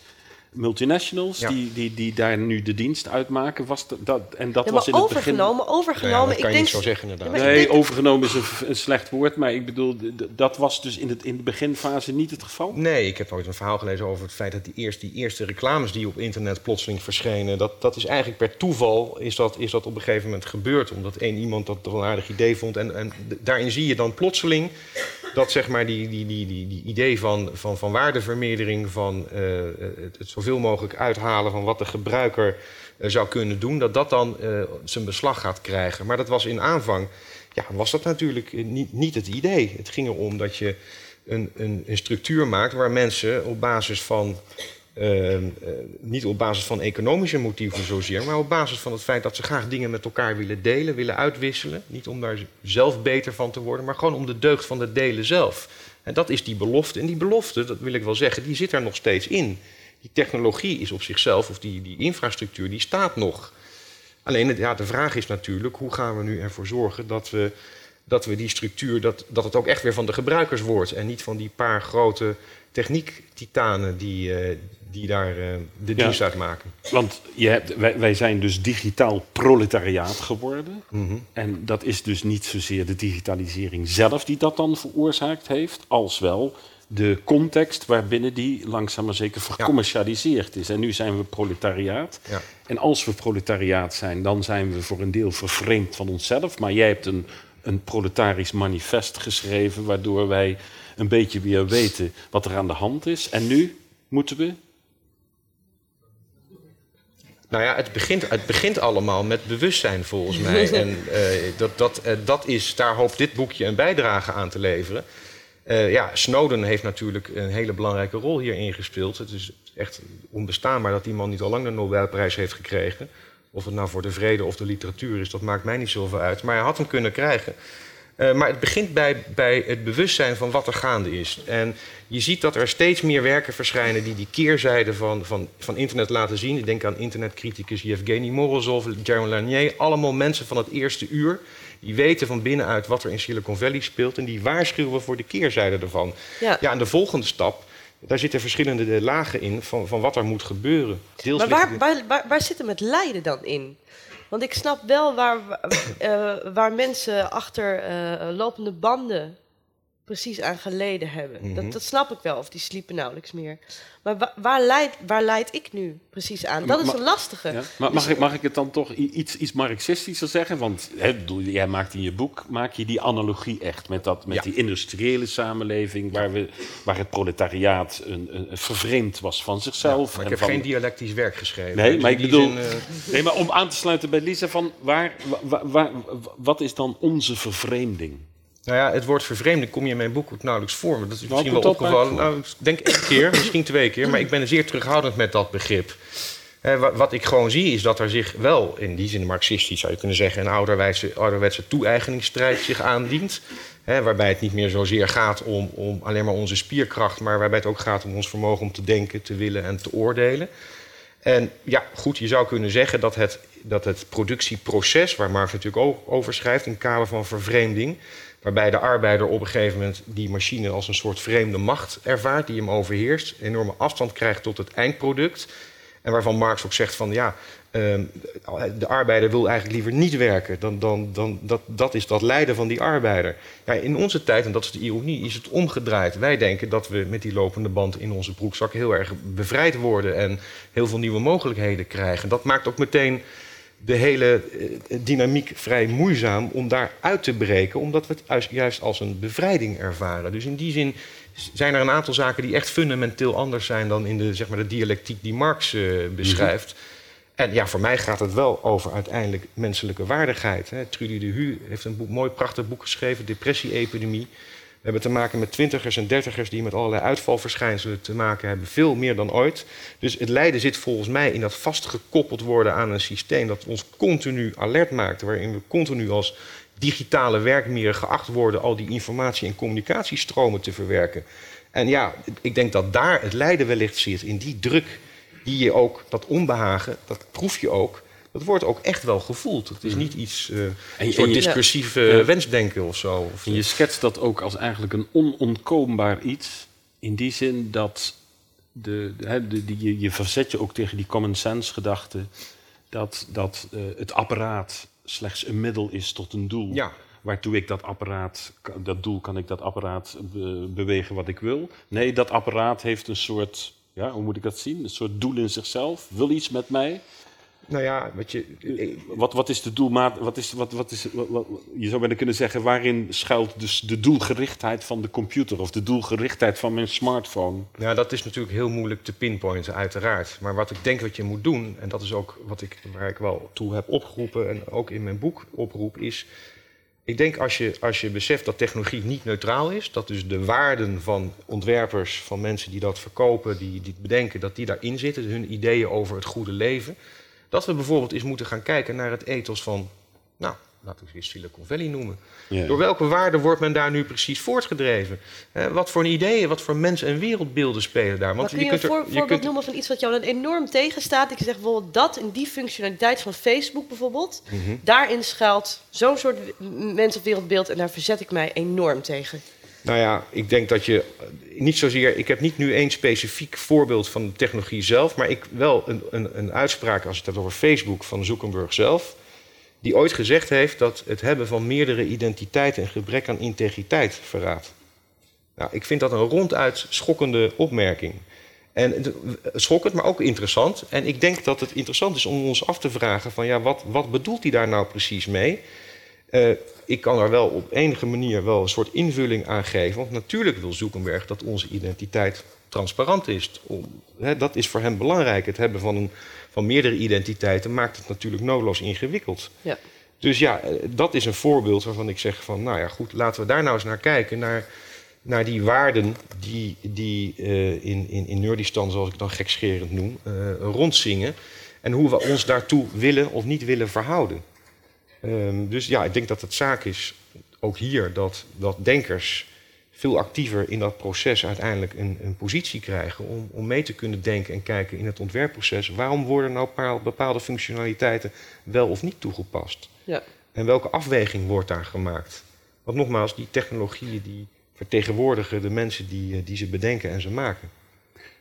Multinationals Ja. die, die, die daar nu de dienst uitmaken. Was dat, dat, en dat Ja, was maar in het begin... overgenomen, ja, overgenomen. dat kan ik je denk, niet zo zeggen inderdaad. Nee, denk- overgenomen is een, een slecht woord, maar ik bedoel, dat was dus in, het, in de beginfase niet het geval. Nee, ik heb ooit een verhaal gelezen over het feit dat die eerste, die eerste reclames die op internet plotseling verschenen, dat, dat is eigenlijk per toeval is dat, is dat op een gegeven moment gebeurd. Omdat één iemand dat toch een aardig idee vond. En, en daarin zie je dan plotseling dat zeg maar die, die, die, die, die idee van, van, van waardevermeerdering, van eh, het, het zoveel mogelijk uithalen van wat de gebruiker eh, zou kunnen doen, dat dat dan eh, zijn beslag gaat krijgen. Maar dat was in aanvang, ja, was dat natuurlijk eh, niet, niet het idee. Het ging erom dat je een, een, een structuur maakt waar mensen op basis van. eh, eh, niet op basis van economische motieven zozeer, maar op basis van het feit dat ze graag dingen met elkaar willen delen, willen uitwisselen. Niet om daar zelf beter van te worden, maar gewoon om de deugd van het delen zelf. En dat is die belofte. En die belofte, dat wil ik wel zeggen, die zit er nog steeds in. Die technologie is op zichzelf, of die, die infrastructuur, die staat nog. Alleen ja, de vraag is natuurlijk, hoe gaan we nu ervoor zorgen dat we, dat we die structuur, dat, dat het ook echt weer van de gebruikers wordt. En niet van die paar grote techniektitanen die, eh, die daar eh, de Ja. dienst uit maken. Want je hebt, wij, wij zijn dus digitaal proletariaat geworden. Mhm. En dat is dus niet zozeer de digitalisering zelf die dat dan veroorzaakt heeft, als wel de context waarbinnen die langzaam maar zeker vercommercialiseerd is. En nu zijn we proletariaat. Ja. En als we proletariaat zijn, dan zijn we voor een deel vervreemd van onszelf. Maar jij hebt een, een proletarisch manifest geschreven, waardoor wij een beetje weer weten wat er aan de hand is. En nu moeten we. Nou ja, het begint, het begint allemaal met bewustzijn volgens mij. <laughs> En eh, dat, dat, eh, dat is, daar hoopt dit boekje een bijdrage aan te leveren. Eh, ja, Snowden heeft natuurlijk een hele belangrijke rol hierin gespeeld. Het is echt onbestaanbaar dat die man niet al lang de Nobelprijs heeft gekregen. Of het nou voor de vrede of de literatuur is, dat maakt mij niet zoveel uit. Maar hij had hem kunnen krijgen. Eh, maar het begint bij, bij het bewustzijn van wat er gaande is. En je ziet dat er steeds meer werken verschijnen die die keerzijde van, van, van internet laten zien. Ik denk aan internetcriticus Yevgeny Morozov, Jaron Lanier. Allemaal mensen van het eerste uur. Die weten van binnenuit wat er in Silicon Valley speelt. En die waarschuwen voor de keerzijde ervan. Ja. Ja, en de volgende stap, daar zitten verschillende lagen in van, van wat er moet gebeuren. Deels Maar waar, waar, waar, waar zit hem het lijden dan in? Want ik snap wel waar, eh, waar mensen achter eh, lopende banden precies aan geleden hebben. Mhm. dat, dat snap ik wel, of die sliepen nauwelijks meer. Maar wa- waar, leid, waar leid ik nu precies aan? Dat is een lastige. Ja. Maar mag ik, mag ik het dan toch iets, iets marxistischer zeggen? Want hè, bedoel, jij maakt in je boek maak je die analogie echt met, dat, met Ja. die industriële samenleving... Waar, we, waar het proletariaat een, een, een vervreemd was van zichzelf. maar ik en heb van- geen dialectisch werk geschreven. Nee, Dus maar ik bedoel... zin, eh, Nee, maar om aan te sluiten bij Lisa, van waar, wa- wa- wa- wat is dan onze vervreemding? Nou ja, het woord vervreemding kom je in mijn boek ook nauwelijks voor. Maar dat is misschien wel opgevallen. Nou, ik denk één keer, misschien twee keer. Maar ik ben zeer terughoudend met dat begrip. Eh, wa- wat ik gewoon zie is dat er zich wel, in die zin marxistisch zou je kunnen zeggen... een ouderwetse, ouderwetse toe-eigeningsstrijd zich aandient. Hè, waarbij het niet meer zozeer gaat om, om alleen maar onze spierkracht... maar waarbij het ook gaat om ons vermogen om te denken, te willen en te oordelen. En ja, goed, je zou kunnen zeggen dat het, dat het productieproces... waar Marx natuurlijk ook over schrijft in het kader van vervreemding... waarbij de arbeider op een gegeven moment die machine als een soort vreemde macht ervaart... die hem overheerst, enorme afstand krijgt tot het eindproduct... en waarvan Marx ook zegt van ja, ehm, de arbeider wil eigenlijk liever niet werken. Dan, dan, dan, dat, dat is dat lijden van die arbeider. Ja, in onze tijd, en dat is de ironie, is het omgedraaid. Wij denken dat we met die lopende band in onze broekzak heel erg bevrijd worden en heel veel nieuwe mogelijkheden krijgen. Dat maakt ook meteen de hele eh, dynamiek vrij moeizaam om daar uit te breken, omdat we het juist- als een bevrijding ervaren. Dus in die zin zijn er een aantal zaken die echt fundamenteel anders zijn dan in de, zeg maar, de dialectiek die Marx eh, beschrijft. En ja, voor mij gaat het wel over uiteindelijk menselijke waardigheid. Hè. Trudy de Hu heeft een boek, mooi, prachtig boek geschreven, Depressie-epidemie. We hebben te maken met twintigers en dertigers die met allerlei uitvalverschijnselen te maken hebben, veel meer dan ooit. Dus het lijden zit volgens mij in dat vastgekoppeld worden aan een systeem dat ons continu alert maakt, waarin we continu als digitale werkmieren geacht worden al die informatie- en communicatiestromen te verwerken. En ja, ik denk dat daar het lijden wellicht zit, in die druk die je ook, dat onbehagen, dat proef je ook. Dat wordt ook echt wel gevoeld. Het is niet iets, eh je- een soort discursief eh, Ja. wensdenken of zo. En je schetst dat ook als eigenlijk een onontkoombaar iets. In die zin dat de, de, de, die, je, je verzet je ook tegen die common sense gedachte dat, dat uh, het apparaat slechts een middel is tot een doel. Ja. Waartoe ik dat apparaat, dat doel kan ik dat apparaat be, bewegen wat ik wil. Nee, dat apparaat heeft een soort, ja, hoe moet ik dat zien? Een soort doel in zichzelf, wil iets met mij. Nou ja, wat je. Wat, wat is de doelmaat? Wat is, wat, wat is, wat, wat, je zou bijna kunnen zeggen, waarin schuilt dus de doelgerichtheid van de computer of de doelgerichtheid van mijn smartphone? Ja, dat is natuurlijk heel moeilijk te pinpointen, uiteraard. Maar wat ik denk wat je moet doen, en dat is ook wat ik, waar ik wel toe heb opgeroepen en ook in mijn boek oproep, is. Ik denk als je, als je beseft dat technologie niet neutraal is, dat dus de waarden van ontwerpers, van mensen die dat verkopen, die, die het bedenken, dat die daarin zitten, hun ideeën over het goede leven dat we bijvoorbeeld eens moeten gaan kijken naar het ethos van, nou, laten we het Silicon Valley noemen. Ja. Door welke waarden wordt men daar nu precies voortgedreven? Eh, wat voor ideeën, wat voor mens- en wereldbeelden spelen daar? Want kun je, je kunt een voor, voorbeeld kunt... noemen van iets wat jou dan enorm tegenstaat? Ik zeg bijvoorbeeld dat in die functionaliteit van Facebook bijvoorbeeld, mm -hmm. daarin schuilt zo'n soort mens- of wereldbeeld en daar verzet ik mij enorm tegen. Nou ja, ik denk dat je niet zozeer. Ik heb niet nu één specifiek voorbeeld van de technologie zelf, maar ik wel een, een, een uitspraak als het hebt over Facebook van Zuckerberg zelf. Die ooit gezegd heeft dat het hebben van meerdere identiteiten een gebrek aan integriteit verraadt. Nou, ik vind dat een ronduit schokkende opmerking. En schokkend, maar ook interessant. En ik denk dat het interessant is om ons af te vragen: van ja, wat, wat bedoelt hij daar nou precies mee? Uh, ik kan er wel op enige manier wel een soort invulling aan geven. Want natuurlijk wil Zuckerberg dat onze identiteit transparant is. Om, hè, dat is voor hem belangrijk. Het hebben van, een, van meerdere identiteiten maakt het natuurlijk noodloos ingewikkeld. Ja. Dus ja, eh, dat is een voorbeeld waarvan ik zeg van... nou ja, goed, laten we daar nou eens naar kijken. Naar, naar die waarden die, die uh, in, in, in Nerdistan, zoals ik dan gekscherend noem, uh, rondzingen. En hoe we ons daartoe willen of niet willen verhouden. Um, dus ja, ik denk dat het zaak is, ook hier, dat, dat denkers veel actiever in dat proces uiteindelijk een, een positie krijgen om, om mee te kunnen denken en kijken in het ontwerpproces. Waarom worden nou bepaalde functionaliteiten wel of niet toegepast? Ja. En welke afweging wordt daar gemaakt? Want nogmaals, die technologieën die vertegenwoordigen de mensen die, die ze bedenken en ze maken.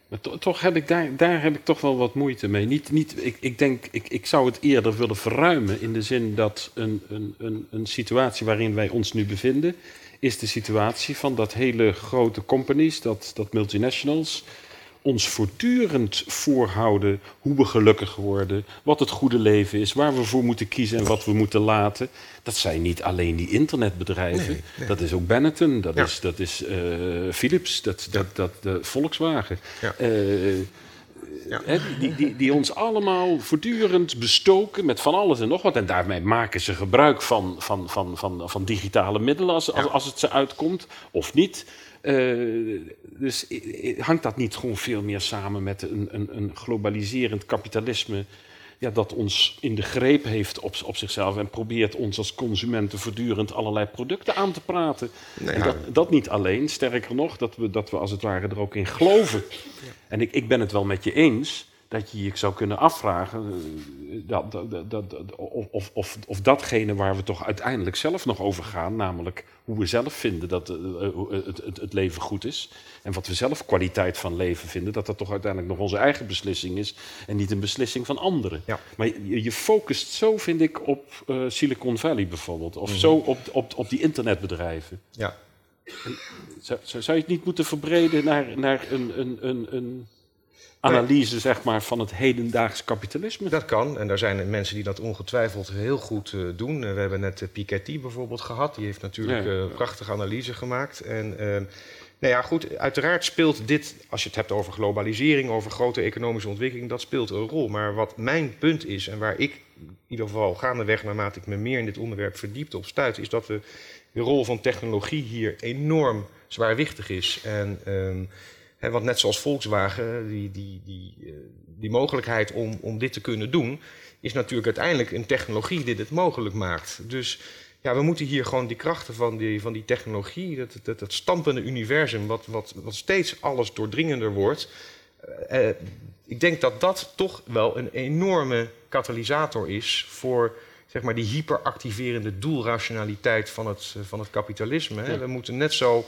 Maar to, toch heb ik daar, daar heb ik toch wel wat moeite mee. Niet, niet, ik, ik denk, ik, ik zou het eerder willen verruimen in de zin dat een, een, een, een situatie waarin wij ons nu bevinden, is de situatie van dat hele grote companies, dat, dat multinationals, ons voortdurend voorhouden hoe we gelukkig worden, wat het goede leven is, waar we voor moeten kiezen en wat we moeten laten. Dat zijn niet alleen die internetbedrijven, dat is ook Benetton, dat is, dat is uh, Philips, dat, dat, dat, de Volkswagen. Ja. Uh, ja. die, die, die, ons allemaal voortdurend bestoken met van alles en nog wat. En daarmee maken ze gebruik van, van, van, van, van digitale middelen als, als, als het ze uitkomt, of niet. Uh, dus hangt dat niet gewoon veel meer samen met een, een, een, globaliserend kapitalisme ja, dat ons in de greep heeft op, op zichzelf en probeert ons als consumenten voortdurend allerlei producten aan te praten. En dat, dat, niet alleen, sterker nog, dat we, dat we als het ware er ook in geloven. En ik, ik ben het wel met je eens dat je je zou kunnen afvragen eh, dat, dat, dat, of, of, of datgene waar we toch uiteindelijk zelf nog over gaan, namelijk hoe we zelf vinden dat eh, eh, het, het, het, leven goed is en wat we zelf kwaliteit van leven vinden, dat dat toch uiteindelijk nog onze eigen beslissing is en niet een beslissing van anderen. Ja. Maar je, je, focust zo, vind ik, op Silicon Valley bijvoorbeeld, of mhm. zo op, op, op die internetbedrijven. Ja. Zou, zou, je het niet moeten verbreden naar, naar een, een, een, een analyse zeg maar, van het hedendaags kapitalisme? Dat kan. En daar zijn mensen die dat ongetwijfeld heel goed uh, doen. Uh, we hebben net uh, Piketty bijvoorbeeld gehad. Die heeft natuurlijk ja. prachtige analyse gemaakt. En ehm, nou ja, goed, uiteraard speelt dit, als je het hebt over globalisering, over grote economische ontwikkeling, dat speelt een rol. Maar wat mijn punt is en waar ik in ieder geval gaandeweg, naarmate ik me meer in dit onderwerp verdiept op stuit, is dat we de rol van technologie hier enorm zwaarwichtig is. En want net zoals Volkswagen, die, die, die, eh, die mogelijkheid om, om dit te kunnen doen, is natuurlijk uiteindelijk een technologie die dit mogelijk maakt. Dus ja, we moeten hier gewoon die krachten van die, van die technologie, dat, dat, dat stampende universum, wat, wat, wat steeds alles doordringender wordt. Uh, ik denk dat dat toch wel een enorme katalysator is voor zeg maar, die hyperactiverende doelrationaliteit van het, van het kapitalisme. We moeten net zo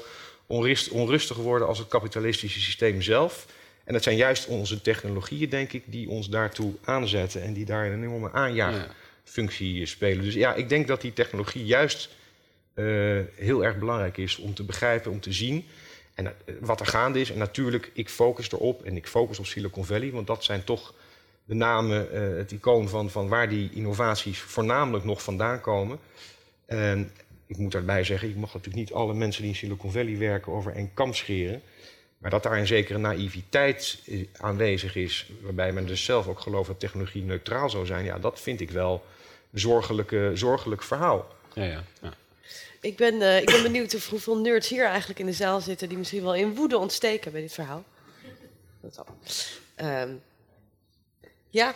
onrust, onrustig worden als het kapitalistische systeem zelf. En het zijn juist onze technologieën, denk ik, die ons daartoe aanzetten en die daar een enorme aanjaagfunctie spelen. Dus ja, ik denk dat die technologie juist uh, heel erg belangrijk is om te begrijpen, om te zien. En uh, wat er gaande is. En natuurlijk, ik focus erop en ik focus op Silicon Valley, want dat zijn toch de namen, uh, het icoon van, van waar die innovaties voornamelijk nog vandaan komen. En ik moet daarbij zeggen, ik mag natuurlijk niet alle mensen die in Silicon Valley werken over één kam scheren. Maar dat daar een zekere naïviteit aanwezig is, waarbij men dus zelf ook gelooft dat technologie neutraal zou zijn, ja, dat vind ik wel een zorgelijke, zorgelijk verhaal. Ja, ja, ja. Ik ben, uh, ik ben benieuwd of hoeveel nerds hier eigenlijk in de zaal zitten die misschien wel in woede ontsteken bij dit verhaal. Dat um, ja,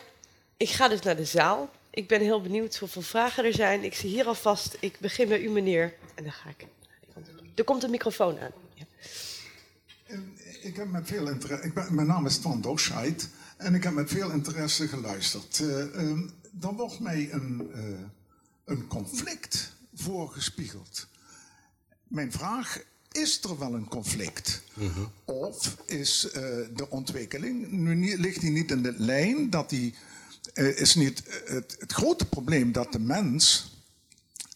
ik ga dus naar de zaal. Ik ben heel benieuwd hoeveel vragen er zijn. Ik zie hier alvast, ik begin bij u meneer. En dan ga ik. Er komt een microfoon aan. Ja. Ik heb met veel interesse. Ben, mijn naam is Twan Doscheid. En ik heb met veel interesse geluisterd. Uh, um, dan wordt mij een, uh, een conflict voorgespiegeld. Mijn vraag, is er wel een conflict? -hmm. Of is uh, de ontwikkeling, nu ligt die niet in de lijn, dat die, is niet het, het grote probleem dat de mens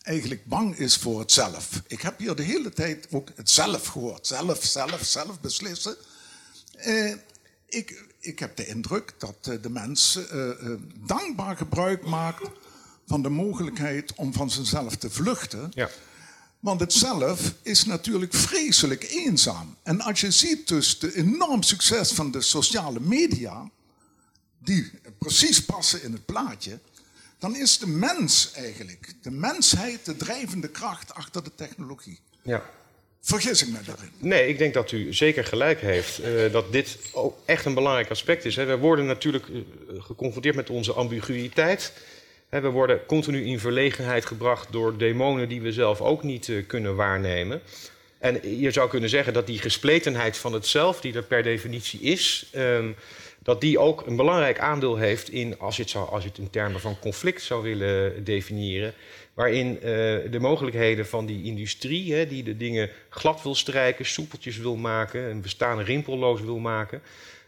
eigenlijk bang is voor het zelf. Ik heb hier de hele tijd ook het zelf gehoord. Zelf, zelf, zelf beslissen. Uh, ik, ik heb de indruk dat de mens dankbaar gebruik maakt van de mogelijkheid om van zichzelf te vluchten. Ja. Want het zelf is natuurlijk vreselijk eenzaam. En als je ziet dus de enorm succes van de sociale media, die precies passen in het plaatje, dan is de mens eigenlijk, de mensheid, de drijvende kracht achter de technologie. Ja. Vergis ik me daarin? Nee, ik denk dat u zeker gelijk heeft. Uh, dat dit ook echt een belangrijk aspect is. Hè. We worden natuurlijk uh, geconfronteerd met onze ambiguïteit. We worden continu in verlegenheid gebracht door demonen die we zelf ook niet uh, kunnen waarnemen. En je zou kunnen zeggen dat die gespletenheid van het zelf, die er per definitie is, um, dat die ook een belangrijk aandeel heeft in, als je het, zou, als het in termen van conflict zou willen definiëren, waarin uh, de mogelijkheden van die industrie, hè, die de dingen glad wil strijken, soepeltjes wil maken, een bestaan rimpelloos wil maken,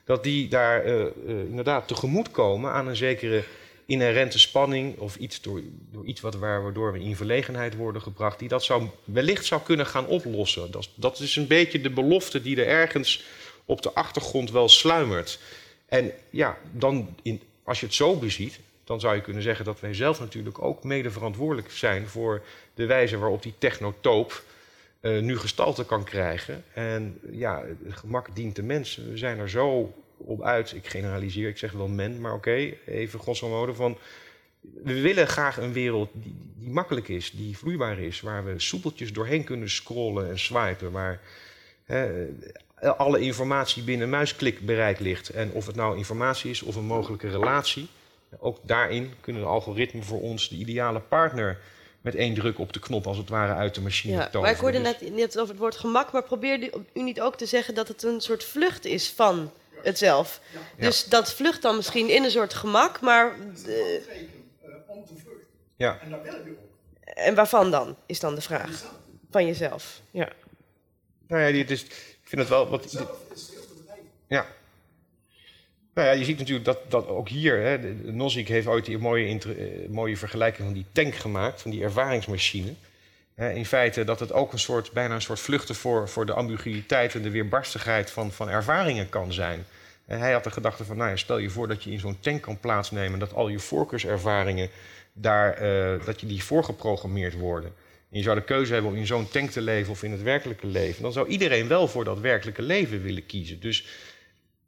dat die daar uh, inderdaad tegemoet komen aan een zekere inherente spanning of iets door, door iets wat, waardoor we in verlegenheid worden gebracht, die dat zou, wellicht zou kunnen gaan oplossen. Dat, dat is een beetje de belofte die er ergens op de achtergrond wel sluimert. En ja, dan in, als je het zo beziet, dan zou je kunnen zeggen dat wij zelf natuurlijk ook mede verantwoordelijk zijn voor de wijze waarop die technotoop uh, nu gestalte kan krijgen. En ja, gemak dient de mens. We zijn er zo op uit. Ik generaliseer, ik zeg wel men, maar oké, even grosso van... We willen graag een wereld die, die, makkelijk is, die vloeibaar is, waar we soepeltjes doorheen kunnen scrollen en swipen, waar hè, alle informatie binnen muisklikbereik ligt. En of het nou informatie is of een mogelijke relatie, ook daarin kunnen de algoritmen voor ons de ideale partner met één druk op de knop als het ware uit de machine ja, toveren. Maar ik hoorde net, net over het woord gemak, maar probeer u niet ook te zeggen dat het een soort vlucht is van het zelf. Ja. Dus dat vlucht dan misschien in een soort gemak, maar... De... om te vluchten. Ja. En daar willen we ook. En waarvan dan, is dan de vraag. Van jezelf, ja. Nou ja, dit is, vind het wel... Wat, ja. Nou ja, je ziet natuurlijk dat, dat ook hier... Hè, Nozick heeft ooit die mooie, inter, uh, mooie vergelijking van die tank gemaakt, van die ervaringsmachine. in feite dat het ook een soort, bijna een soort vluchten voor, voor de ambiguïteit en de weerbarstigheid van, van ervaringen kan zijn. En hij had de gedachte van, nou ja, stel je voor dat je in zo'n tank kan plaatsnemen, dat al je voorkeurservaringen daar, uh, dat je die voorgeprogrammeerd worden. En je zou de keuze hebben om in zo'n tank te leven of in het werkelijke leven. Dan zou iedereen wel voor dat werkelijke leven willen kiezen. Dus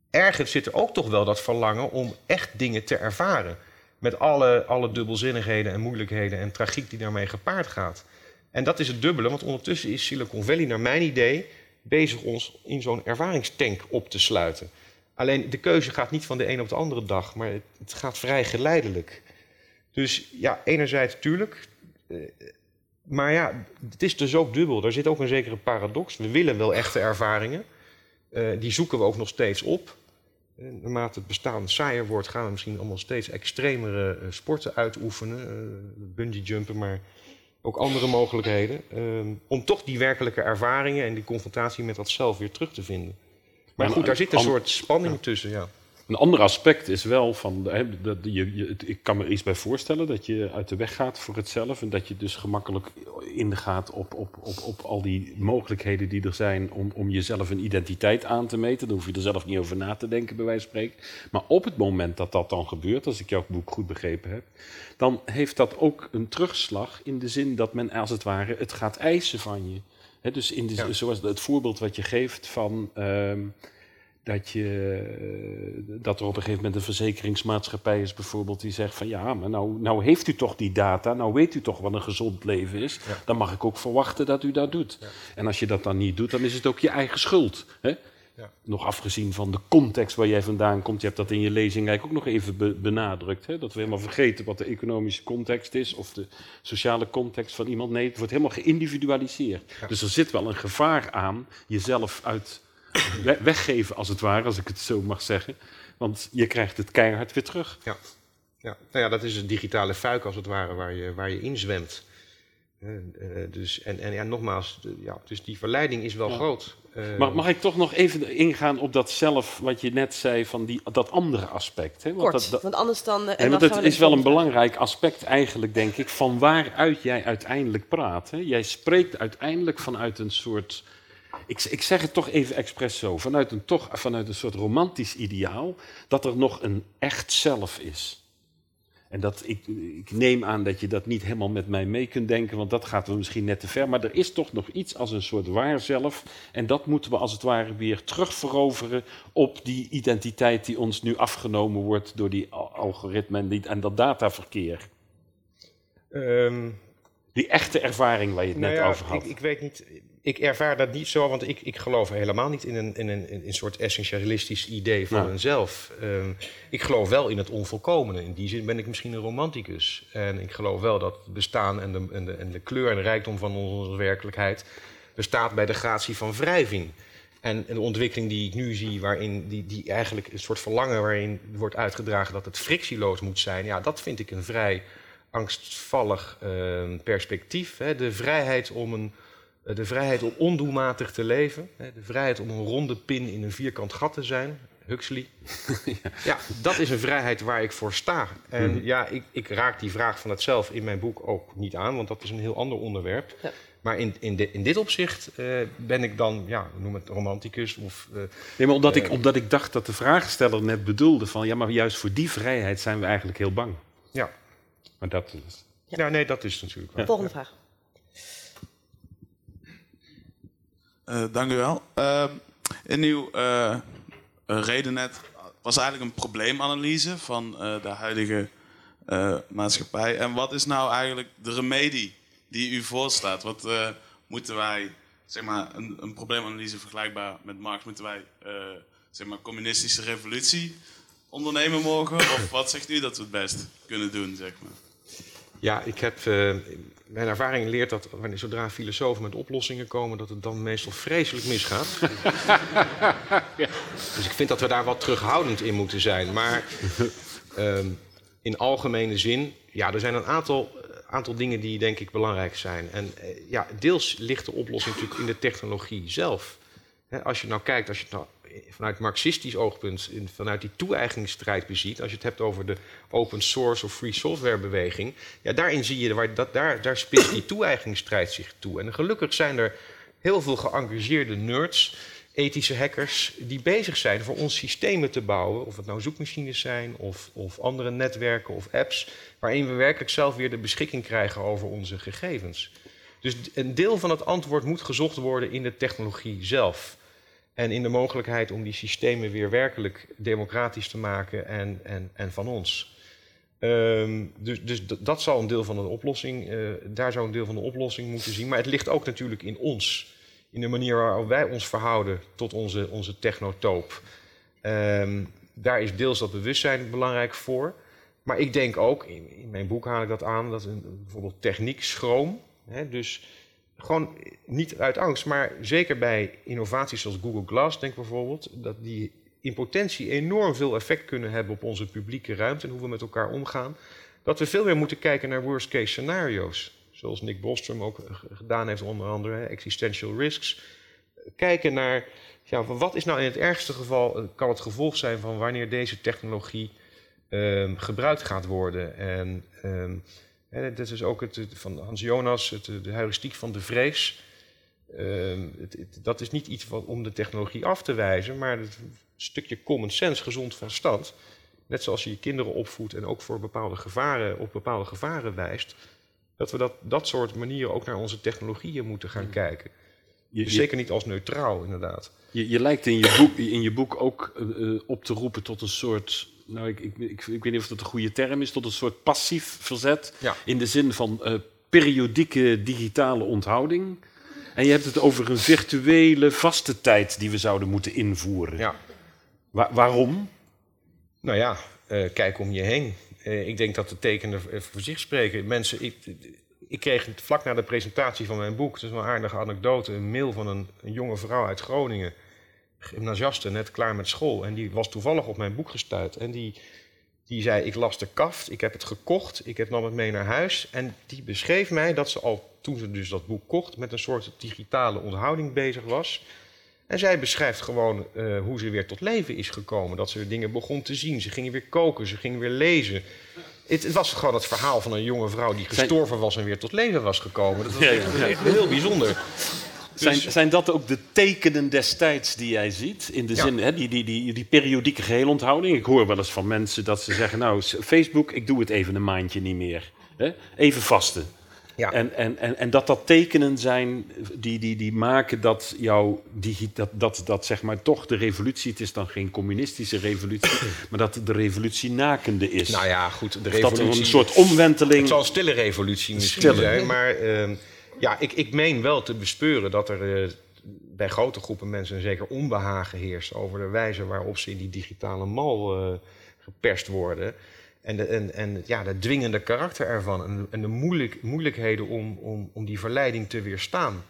ergens zit er ook toch wel dat verlangen om echt dingen te ervaren. Met alle, alle dubbelzinnigheden en moeilijkheden en tragiek die daarmee gepaard gaat. En dat is het dubbele, want ondertussen is Silicon Valley, naar mijn idee, bezig ons in zo'n ervaringstank op te sluiten. Alleen de keuze gaat niet van de een op de andere dag, maar het, het gaat vrij geleidelijk. Dus ja, enerzijds tuurlijk. Uh, maar ja, het is dus ook dubbel. Er zit ook een zekere paradox. We willen wel echte ervaringen. Uh, die zoeken we ook nog steeds op. Uh, naarmate het bestaan saaier wordt, gaan we misschien allemaal steeds extremere sporten uitoefenen. bungee jumpen, maar ook andere mogelijkheden. om toch die werkelijke ervaringen en die confrontatie met dat zelf weer terug te vinden. Maar goed, daar zit een soort spanning tussen, ja. Een ander aspect is wel van, hè, dat je, je, ik kan me er iets bij voorstellen dat je uit de weg gaat voor het zelf en dat je dus gemakkelijk ingaat op, op, op, op al die mogelijkheden die er zijn om, om jezelf een identiteit aan te meten. Dan hoef je er zelf niet over na te denken, bij wijze van spreken. Maar op het moment dat dat dan gebeurt, als ik jouw boek goed begrepen heb, dan heeft dat ook een terugslag in de zin dat men als het ware het gaat eisen van je. Hè, dus in de, Ja. zoals het voorbeeld wat je geeft van ehm, dat, je, eh, dat er op een gegeven moment een verzekeringsmaatschappij is bijvoorbeeld die zegt van ja, maar nou, nou heeft u toch die data, nou weet u toch wat een gezond leven is, Ja. dan mag ik ook verwachten dat u dat doet. En als je dat dan niet doet, dan is het ook je eigen schuld. Hè? Ja. Nog afgezien van de context waar jij vandaan komt. Je hebt dat in je lezing eigenlijk ook nog even be- benadrukt. Hè? Dat we helemaal vergeten wat de economische context is of de sociale context van iemand. Nee, het wordt helemaal geïndividualiseerd. Dus er zit wel een gevaar aan jezelf uit weggeven, als het ware, als ik het zo mag zeggen. Want je krijgt het keihard weer terug. Ja. Ja. Nou ja, dat is het digitale fuik als het ware waar je, waar je inzwemt. Eh, eh, dus, en en ja, nogmaals, ja, dus die verleiding is wel Ja. groot. Eh, Maar mag ik toch nog even ingaan op dat zelf, wat je net zei, van die, dat andere aspect? Hè? Want Kort, dat- dat- want anders dan... eh, en want het is wel een belangrijk aspect eigenlijk, denk ik, van waaruit jij uiteindelijk praat. Hè? Jij spreekt uiteindelijk vanuit een soort, ik, ik zeg het toch even expres zo, vanuit een, toch, vanuit een soort romantisch ideaal, dat er nog een echt zelf is. En dat, ik, ik neem aan dat je dat niet helemaal met mij mee kunt denken, want dat gaat we misschien net te ver. Maar er is toch nog iets als een soort waar zelf. En dat moeten we als het ware weer terugveroveren op die identiteit die ons nu afgenomen wordt door die al- algoritmen en, die, en dat dataverkeer. ehm, Die echte ervaring waar je het nou net ja, over had. Ik, ik weet niet, ik ervaar dat niet zo, want ik, ik geloof helemaal niet in een, in een, in een soort essentialistisch idee van Nou. eenzelf. Ehm, ik geloof wel in het onvolkomene. In die zin ben ik misschien een romanticus. En ik geloof wel dat het bestaan en de, en de, en de kleur en de rijkdom van onze werkelijkheid bestaat bij de gratie van wrijving. En, de ontwikkeling die ik nu zie, waarin die, die eigenlijk een soort verlangen waarin wordt uitgedragen dat het frictieloos moet zijn, ja, dat vind ik een vrij angstvallig ehm, perspectief. Hè. De vrijheid om een de vrijheid om ondoelmatig te leven. hè, De vrijheid om een ronde pin in een vierkant gat te zijn. Huxley. <laughs> ja. dat is een vrijheid waar ik voor sta. En Mhm. ja, ik, ik raak die vraag van het zelf in mijn boek ook niet aan, want dat is een heel ander onderwerp. Ja. Maar in, in, di- in dit opzicht eh, ben ik dan, ja, noem het romanticus of... eh, Nee, maar omdat, ik, Eh. omdat ik dacht dat de vraagsteller net bedoelde van... ja, maar juist voor die vrijheid zijn we eigenlijk heel bang. ja. Maar dat is... Ja. ja, nee, dat is natuurlijk wel. Volgende vraag. Eh, dank u wel. In uw eh, reden net was eigenlijk een probleemanalyse van eh, de huidige eh, maatschappij. En wat is nou eigenlijk de remedie die u voorstaat? Wat moeten wij, zeg maar, een, een probleemanalyse vergelijkbaar met Marx, moeten wij, zeg maar, communistische revolutie ondernemen mogen? Of wat zegt u dat we het best kunnen doen, zeg maar? Ja, ik heb, eh, mijn ervaring leert dat wanneer, zodra filosofen met oplossingen komen, dat het dan meestal vreselijk misgaat. <laughs> Dus ik vind dat we daar wat terughoudend in moeten zijn. Maar ehm, in algemene zin, ja, er zijn een aantal, eh, aantal dingen die denk ik belangrijk zijn. En eh, ja, deels ligt de oplossing natuurlijk in de technologie zelf. Hè, als je nou kijkt, als je het nou vanuit marxistisch oogpunt, in, vanuit die toe-eigeningsstrijd beziet, als je het hebt over de open source of free software beweging, ja, daarin zie je, waar dat, daar, daar die toe-eigeningsstrijd zich toe. En gelukkig zijn er heel veel geëngageerde nerds, ethische hackers, die bezig zijn voor ons systemen te bouwen, of het nou zoekmachines zijn of, of andere netwerken of apps, waarin we werkelijk zelf weer de beschikking krijgen over onze gegevens. Dus een deel van het antwoord moet gezocht worden in de technologie zelf. En in de mogelijkheid om die systemen weer werkelijk democratisch te maken en, en, en van ons. Ehm, dus dus dat zal een deel van de oplossing, eh, daar zou een deel van de oplossing moeten zien. Maar het ligt ook natuurlijk in ons. In de manier waarop wij ons verhouden tot onze, onze technotoop. Ehm, daar is deels dat bewustzijn belangrijk voor. Maar ik denk ook, in, in mijn boek haal ik dat aan, dat een, bijvoorbeeld techniek schroom. Hè, dus gewoon niet uit angst, maar zeker bij innovaties zoals Google Glass, denk bijvoorbeeld, dat die in potentie enorm veel effect kunnen hebben op onze publieke ruimte en hoe we met elkaar omgaan. Dat we veel meer moeten kijken naar worst case scenario's. Zoals Nick Bostrom ook gedaan heeft, onder andere, existential risks. kijken naar ja, wat is nou in het ergste geval, eh, kan het gevolg zijn van wanneer deze technologie ehm, gebruikt gaat worden. En um, dat is ook het, van Hans Jonas, het, de heuristiek van de vrees. Ehm, het, dat is niet iets wat, om de technologie af te wijzen, maar een stukje common sense, gezond van stand. Net zoals je je kinderen opvoedt en ook voor bepaalde gevaren, op bepaalde gevaren wijst. Dat we dat, dat soort manieren ook naar onze technologieën moeten gaan kijken. Je, dus zeker niet als neutraal, inderdaad. Je, je lijkt in je boek, in je boek ook uh, op te roepen tot een soort. Nou, ik, ik, ik, ik, weet niet of dat een goede term is, tot een soort passief verzet. Ja. In de zin van uh, periodieke digitale onthouding. En je hebt het over een virtuele vaste tijd die we zouden moeten invoeren. Ja. waarom? Nou ja, uh, kijk om je heen. Uh, ik denk dat de tekenen voor zich spreken. Mensen, ik, ik, kreeg vlak na de presentatie van mijn boek, dat is een aardige anekdote, een mail van een, een jonge vrouw uit Groningen, gymnasiaste, net klaar met school. En die was toevallig op mijn boek gestuurd. En die, die zei, ik las de kaft, ik heb het gekocht, ik heb nam het mee naar huis. En die beschreef mij dat ze al, toen ze dus dat boek kocht, met een soort digitale onthouding bezig was. En zij beschrijft gewoon uh, hoe ze weer tot leven is gekomen. Dat ze dingen begon te zien. Ze ging weer koken, ze ging weer lezen. Het, het, was gewoon het verhaal van een jonge vrouw die gestorven was en weer tot leven was gekomen. Dat was echt, echt heel bijzonder. Zijn, dus- zijn dat ook de tekenen destijds die jij ziet? In de zin, hè, die, die, die, die periodieke geheelonthouding. Ik hoor wel eens van mensen dat ze zeggen: Nou, Facebook, ik doe het even een maandje niet meer. Hè? Even vasten. Ja. En, en, en, en dat dat tekenen zijn die, die, die maken dat, jouw dat, dat, dat zeg maar toch de revolutie, het is dan geen communistische revolutie, <clears throat> maar dat de revolutie nakende is. Nou ja, goed, de revolutie... Dat een soort omwenteling... Het zal een stille revolutie misschien zijn, maar uh, ja, ik, ik meen wel te bespeuren dat er uh, bij grote groepen mensen een zeker onbehagen heerst over de wijze waarop ze in die digitale mal uh, geperst worden. En, de, en, en ja, de dwingende karakter ervan. En, en de moeilijk, moeilijkheden om, om, om die verleiding te weerstaan.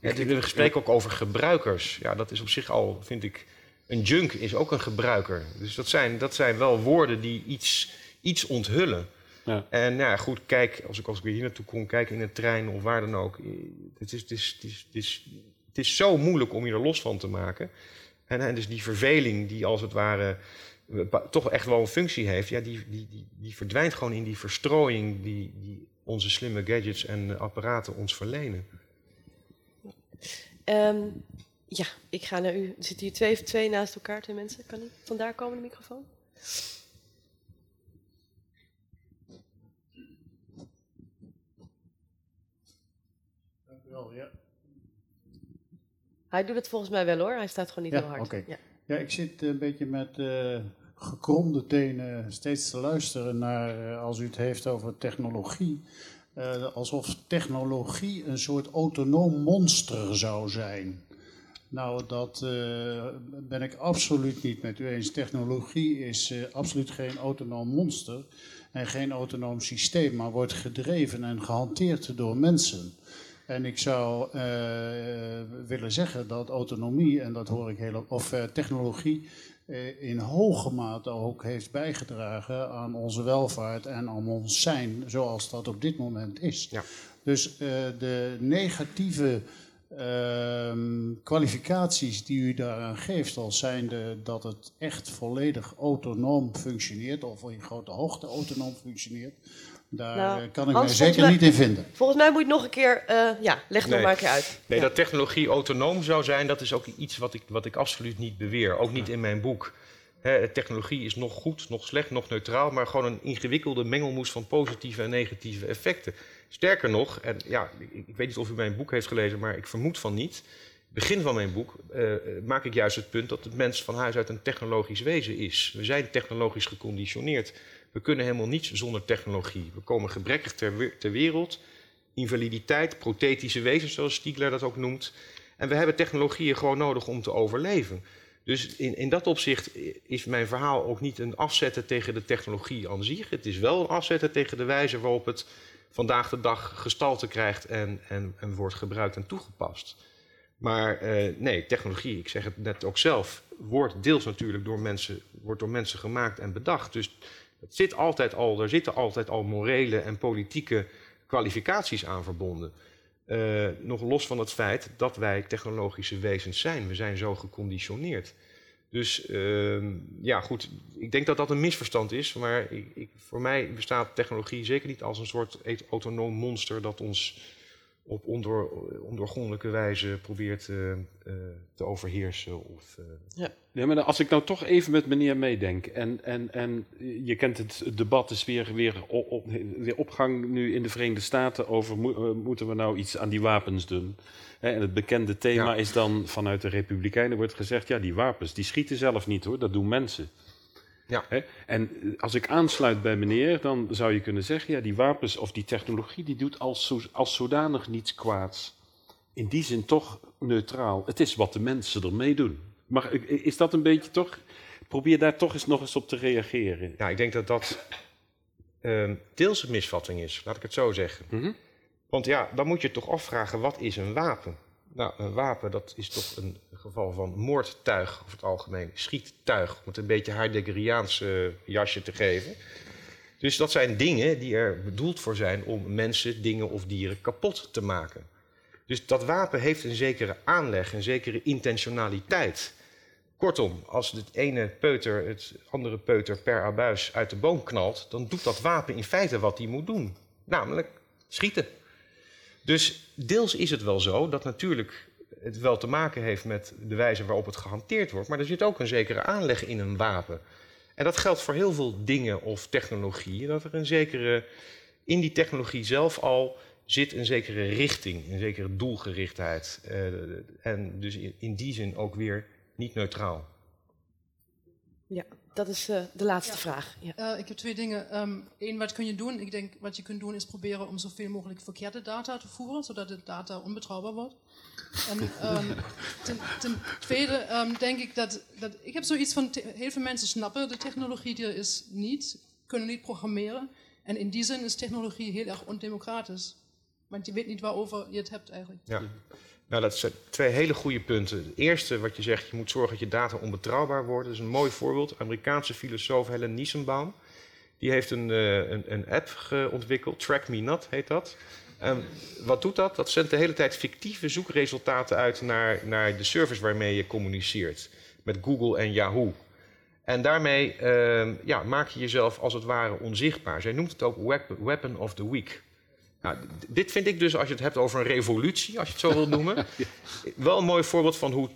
Ja, we spreken ook over gebruikers. Ja, dat is op zich al, vind ik. Een junk is ook een gebruiker. Dus dat zijn, dat zijn wel woorden die iets, iets onthullen. Ja. En ja, goed, kijk, als ik, als ik weer hier naartoe kom, kijk in een trein of waar dan ook. Het is, het is, het is, het is, het is zo moeilijk om je er los van te maken. En, en dus die verveling die als het ware toch echt wel een functie heeft, ja, die, die, die, die verdwijnt gewoon in die verstrooiing die, die onze slimme gadgets en apparaten ons verlenen. Um, ja, ik ga naar u. Er zitten hier twee, twee naast elkaar, twee mensen. Kan ik vandaar komen, de microfoon? Wel, ja. Hij doet het volgens mij wel hoor, hij staat gewoon niet ja, heel hard. Okay. Ja. Ja, ik zit een beetje met uh, gekromde tenen steeds te luisteren naar, uh, als u het heeft over technologie. Uh, alsof technologie een soort autonoom monster zou zijn. Nou, dat ben ik absoluut niet met u eens. Technologie is absoluut geen autonoom monster en geen autonoom systeem, maar wordt gedreven en gehanteerd door mensen. En ik zou uh, willen zeggen dat autonomie, en dat hoor ik heel, of uh, technologie, uh, in hoge mate ook heeft bijgedragen aan onze welvaart en aan ons zijn, zoals dat op dit moment is. Ja. Dus de negatieve ehm, kwalificaties die u daaraan geeft, als zijnde dat het echt volledig autonoom functioneert, of in grote hoogte autonoom functioneert, daar nou, eh, kan ik me zeker niet in vinden. Volgens mij moet je nog een keer, uh, ja, leg het nee. maar een keer uit. Nee, dat technologie autonoom zou zijn, dat is ook iets wat ik, wat ik absoluut niet beweer. Ook niet in mijn boek. He, technologie is nog goed, nog slecht, nog neutraal, maar gewoon een ingewikkelde mengelmoes van positieve en negatieve effecten. Sterker nog, en ja, ik, ik weet niet of u mijn boek heeft gelezen, maar ik vermoed van niet. Begin van mijn boek uh, maak ik juist het punt dat het mens van huis uit een technologisch wezen is. We zijn technologisch geconditioneerd. We kunnen helemaal niets zonder technologie. We komen gebrekkig ter, ter wereld. Invaliditeit, prothetische wezens, zoals Stiegler dat ook noemt. En we hebben technologieën gewoon nodig om te overleven. Dus in, in dat opzicht is mijn verhaal ook niet een afzetten tegen de technologie aan zich. Het is wel een afzetten tegen de wijze waarop het vandaag de dag gestalte krijgt en, en, en wordt gebruikt en toegepast. Maar uh, nee, technologie, ik zeg het net ook zelf, wordt deels natuurlijk door mensen, wordt door mensen gemaakt en bedacht. Dus het zit altijd al, er zitten altijd al morele en politieke kwalificaties aan verbonden. Eh, nog los van het feit dat wij technologische wezens zijn. We zijn zo geconditioneerd. Dus ehm, ja, goed, ik denk dat dat een misverstand is. Maar ik, ik, voor mij bestaat technologie zeker niet als een soort autonoom monster dat ons op ondoor, ondoorgrondelijke wijze probeert uh, uh, te overheersen. Of, uh... ja. ja, maar als ik nou toch even met meneer meedenk. En, en, en je kent het, het debat is weer, weer, op, weer opgang nu in de Verenigde Staten over mo moeten we nou iets aan die wapens doen. Hè, en het bekende thema ja. is dan vanuit de Republikeinen wordt gezegd, ja die wapens die schieten zelf niet hoor, dat doen mensen. Ja. Hè? En als ik aansluit bij meneer, dan zou je kunnen zeggen, ja, die wapens of die technologie, die doet als, als zodanig niets kwaads. In die zin toch neutraal. Het is wat de mensen ermee doen. Maar is dat een beetje toch? Probeer daar toch eens nog eens op te reageren. Ja, ik denk dat dat uh, deels een misvatting is, laat ik het zo zeggen. Mm -hmm. Want ja, dan moet je toch afvragen, wat is een wapen? Nou, een wapen, dat is toch een geval van moordtuig, over het algemeen. Schiettuig, om het een beetje Heideggeriaanse jasje te geven. Dus dat zijn dingen die er bedoeld voor zijn om mensen, dingen of dieren kapot te maken. Dus dat wapen heeft een zekere aanleg, een zekere intentionaliteit. Kortom, als het ene peuter het andere peuter per abuis uit de boom knalt, dan doet dat wapen in feite wat hij moet doen. Namelijk schieten. Dus deels is het wel zo dat natuurlijk het wel te maken heeft met de wijze waarop het gehanteerd wordt, maar er zit ook een zekere aanleg in een wapen. En dat geldt voor heel veel dingen of technologieën, dat er een zekere, in die technologie zelf al zit een zekere richting, een zekere doelgerichtheid. Uh, en dus in die zin ook weer niet neutraal. Ja, dat is uh, de laatste ja. vraag. Ja. Uh, ik heb twee dingen. Um, Eén, wat kun je doen? Ik denk, wat je kunt doen is proberen om zoveel mogelijk verkeerde data te voeren, zodat de data onbetrouwbaar wordt. En um, <laughs> ten, ten, tweede um, denk ik dat, dat, ik heb zoiets van, heel veel mensen snappen de technologie die er is niet, kunnen niet programmeren. En in die zin is technologie heel erg ondemocratisch. Want je weet niet waarover je het hebt eigenlijk. Ja. Nou, dat zijn twee hele goede punten. Het eerste wat je zegt, je moet zorgen dat je data onbetrouwbaar wordt. Dat is een mooi voorbeeld. Amerikaanse filosoof Helen Niesenbaum. Die heeft een, uh, een, een app ontwikkeld, Track Me Not heet dat. Um, wat doet dat? Dat zendt de hele tijd fictieve zoekresultaten uit naar, naar de service waarmee je communiceert. Met Google en Yahoo. En daarmee uh, ja, maak je jezelf als het ware onzichtbaar. Zij noemt het ook weapon of the week. Nou, dit vind ik dus, als je het hebt over een revolutie, als je het zo wilt noemen, <laughs> wel een mooi voorbeeld van hoe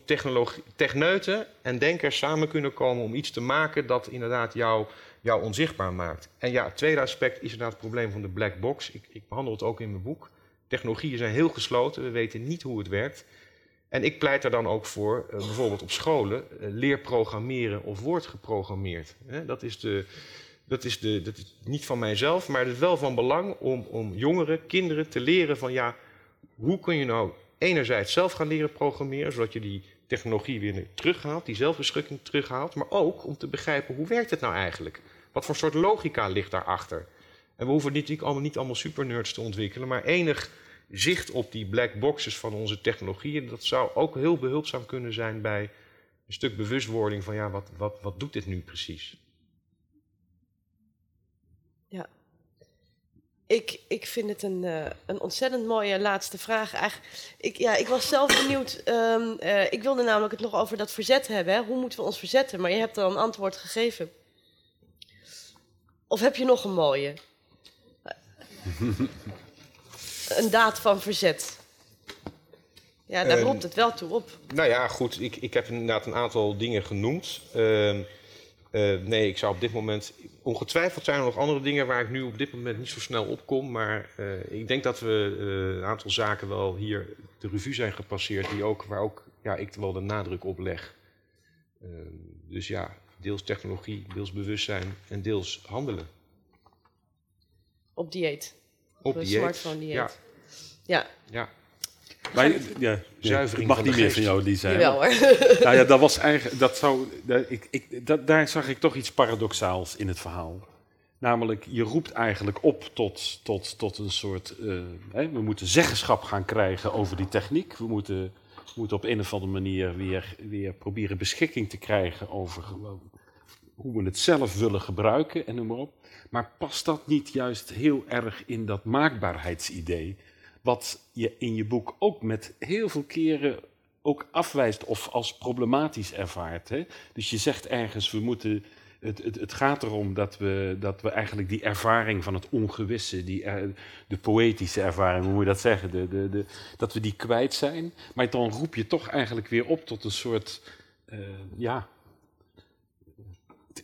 techneuten en denkers samen kunnen komen om iets te maken dat inderdaad jou, jou onzichtbaar maakt. En ja, het tweede aspect is inderdaad het probleem van de black box. Ik, ik behandel het ook in mijn boek. Technologieën zijn heel gesloten, we weten niet hoe het werkt. En ik pleit daar dan ook voor, uh, bijvoorbeeld op scholen, uh, leer programmeren of word geprogrammeerd. Dat is de, dat is, de, dat is niet van mijzelf, maar het is wel van belang om, om jongeren, kinderen te leren van ja, hoe kun je nou enerzijds zelf gaan leren programmeren, zodat je die technologie weer terughaalt, die zelfbeschikking terughaalt, maar ook om te begrijpen hoe werkt het nou eigenlijk? Wat voor soort logica ligt daarachter? En we hoeven niet, allemaal, niet allemaal supernerds te ontwikkelen, maar enig zicht op die black boxes van onze technologieën, dat zou ook heel behulpzaam kunnen zijn bij een stuk bewustwording van ja, wat, wat, wat doet dit nu precies? Ja. Ik, ik vind het een, uh, een ontzettend mooie laatste vraag. Eigenlijk, ik, ja, ik was zelf benieuwd. Um, uh, ik wilde namelijk het nog over dat verzet hebben. Hè? Hoe moeten we ons verzetten? Maar je hebt al een antwoord gegeven. Of heb je nog een mooie? <laughs> een daad van verzet. Ja, daar Ehm, roept het wel toe op. Nou ja, goed, ik, ik heb inderdaad een aantal dingen genoemd. Ehm, eh, nee, ik zou op dit moment. Ongetwijfeld zijn er nog andere dingen waar ik nu op dit moment niet zo snel op kom. Maar eh, ik denk dat we eh, een aantal zaken wel hier de revue zijn gepasseerd. Die ook, waar ook ja, ik wel de nadruk op leg. Ehm, dus ja, deels technologie, deels bewustzijn en deels handelen. Op dieet. Op dieet. smartphone dieet. Ja, Ja, ja. Maar, ja, ja, Zuivering het mag van niet de meer van jou, die zijn. jawel hoor. <laughs> Nou ja, dat was eigenlijk, dat zou, dat, ik, ik, dat, daar zag ik toch iets paradoxaals in het verhaal. Namelijk, je roept eigenlijk op tot, tot, tot een soort, eh, hè, we moeten zeggenschap gaan krijgen over die techniek. We moeten, we moeten op een of andere manier weer, weer proberen beschikking te krijgen over hoe we het zelf willen gebruiken en noem maar op. Maar past dat niet juist heel erg in dat maakbaarheidsidee? Wat je in je boek ook met heel veel keren ook afwijst of als problematisch ervaart. Hè? Dus je zegt ergens, we moeten het, het, het, gaat erom dat we, dat we eigenlijk die ervaring van het ongewisse, die, de poëtische ervaring, hoe moet je dat zeggen, de, de, de, dat we die kwijt zijn. Maar dan roep je toch eigenlijk weer op tot een soort, uh, ja,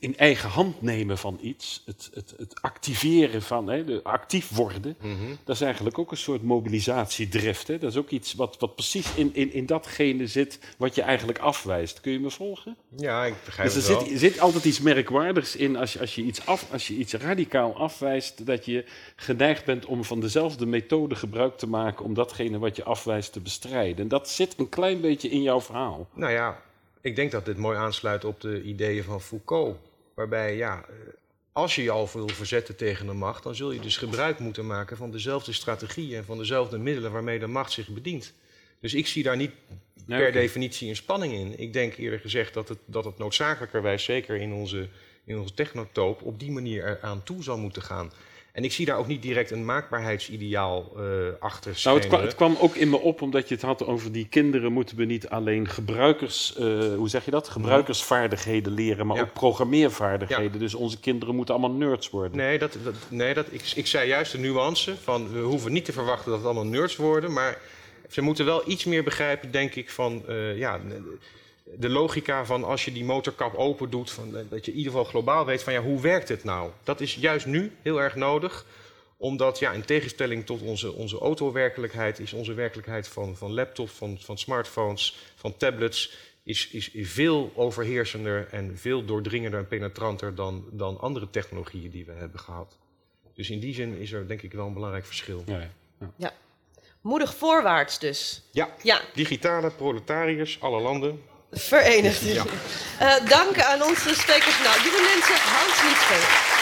in eigen hand nemen van iets, het, het, het activeren van, hè, de, actief worden, Mhm. dat is eigenlijk ook een soort mobilisatiedrift. Hè? Dat is ook iets wat, wat precies in, in, in datgene zit wat je eigenlijk afwijst. Kun je me volgen? Ja, ik begrijp Dus er het wel. zit, zit altijd iets merkwaardigs in als je, als, je iets af, als je iets radicaal afwijst, dat je geneigd bent om van dezelfde methode gebruik te maken om datgene wat je afwijst te bestrijden. En dat zit een klein beetje in jouw verhaal. Nou ja, ik denk dat dit mooi aansluit op de ideeën van Foucault. Waarbij, ja, eh, als je je al wil verzetten tegen de macht, dan zul je dus gebruik moeten maken van dezelfde strategieën en van dezelfde middelen waarmee de macht zich bedient. Dus ik zie daar niet per definitie een spanning in. Ik denk eerder gezegd dat het, dat het noodzakelijkerwijs, zeker in onze, in onze technotoop, op die manier eraan toe zal moeten gaan. En ik zie daar ook niet direct een maakbaarheidsideaal eh achter Nou, het, kwam ook in me op omdat je het had over die kinderen moeten we niet alleen gebruikers, eh, hoe zeg je dat? Gebruikersvaardigheden leren, maar Ja. ook programmeervaardigheden. Dus onze kinderen moeten allemaal nerds worden. Nee, dat, dat, nee dat, ik, ik zei juist de nuance van we hoeven niet te verwachten dat het allemaal nerds worden, maar ze moeten wel iets meer begrijpen, denk ik, van eh, ja, de logica van als je die motorkap open doet, van, dat je in ieder geval globaal weet van ja, hoe werkt het nou? Dat is juist nu heel erg nodig, omdat ja, in tegenstelling tot onze, onze autowerkelijkheid is onze werkelijkheid van, van laptops, van, van smartphones, van tablets, is, is veel overheersender en veel doordringender en penetranter dan, dan andere technologieën die we hebben gehad. Dus in die zin is er denk ik wel een belangrijk verschil. Ja, ja. Moedig voorwaarts dus. Ja, Ja, digitale proletariërs, alle landen. Verenigd. Ja. Eh, dank aan onze sprekers. Nou, lieve mensen, Hans niet spelen.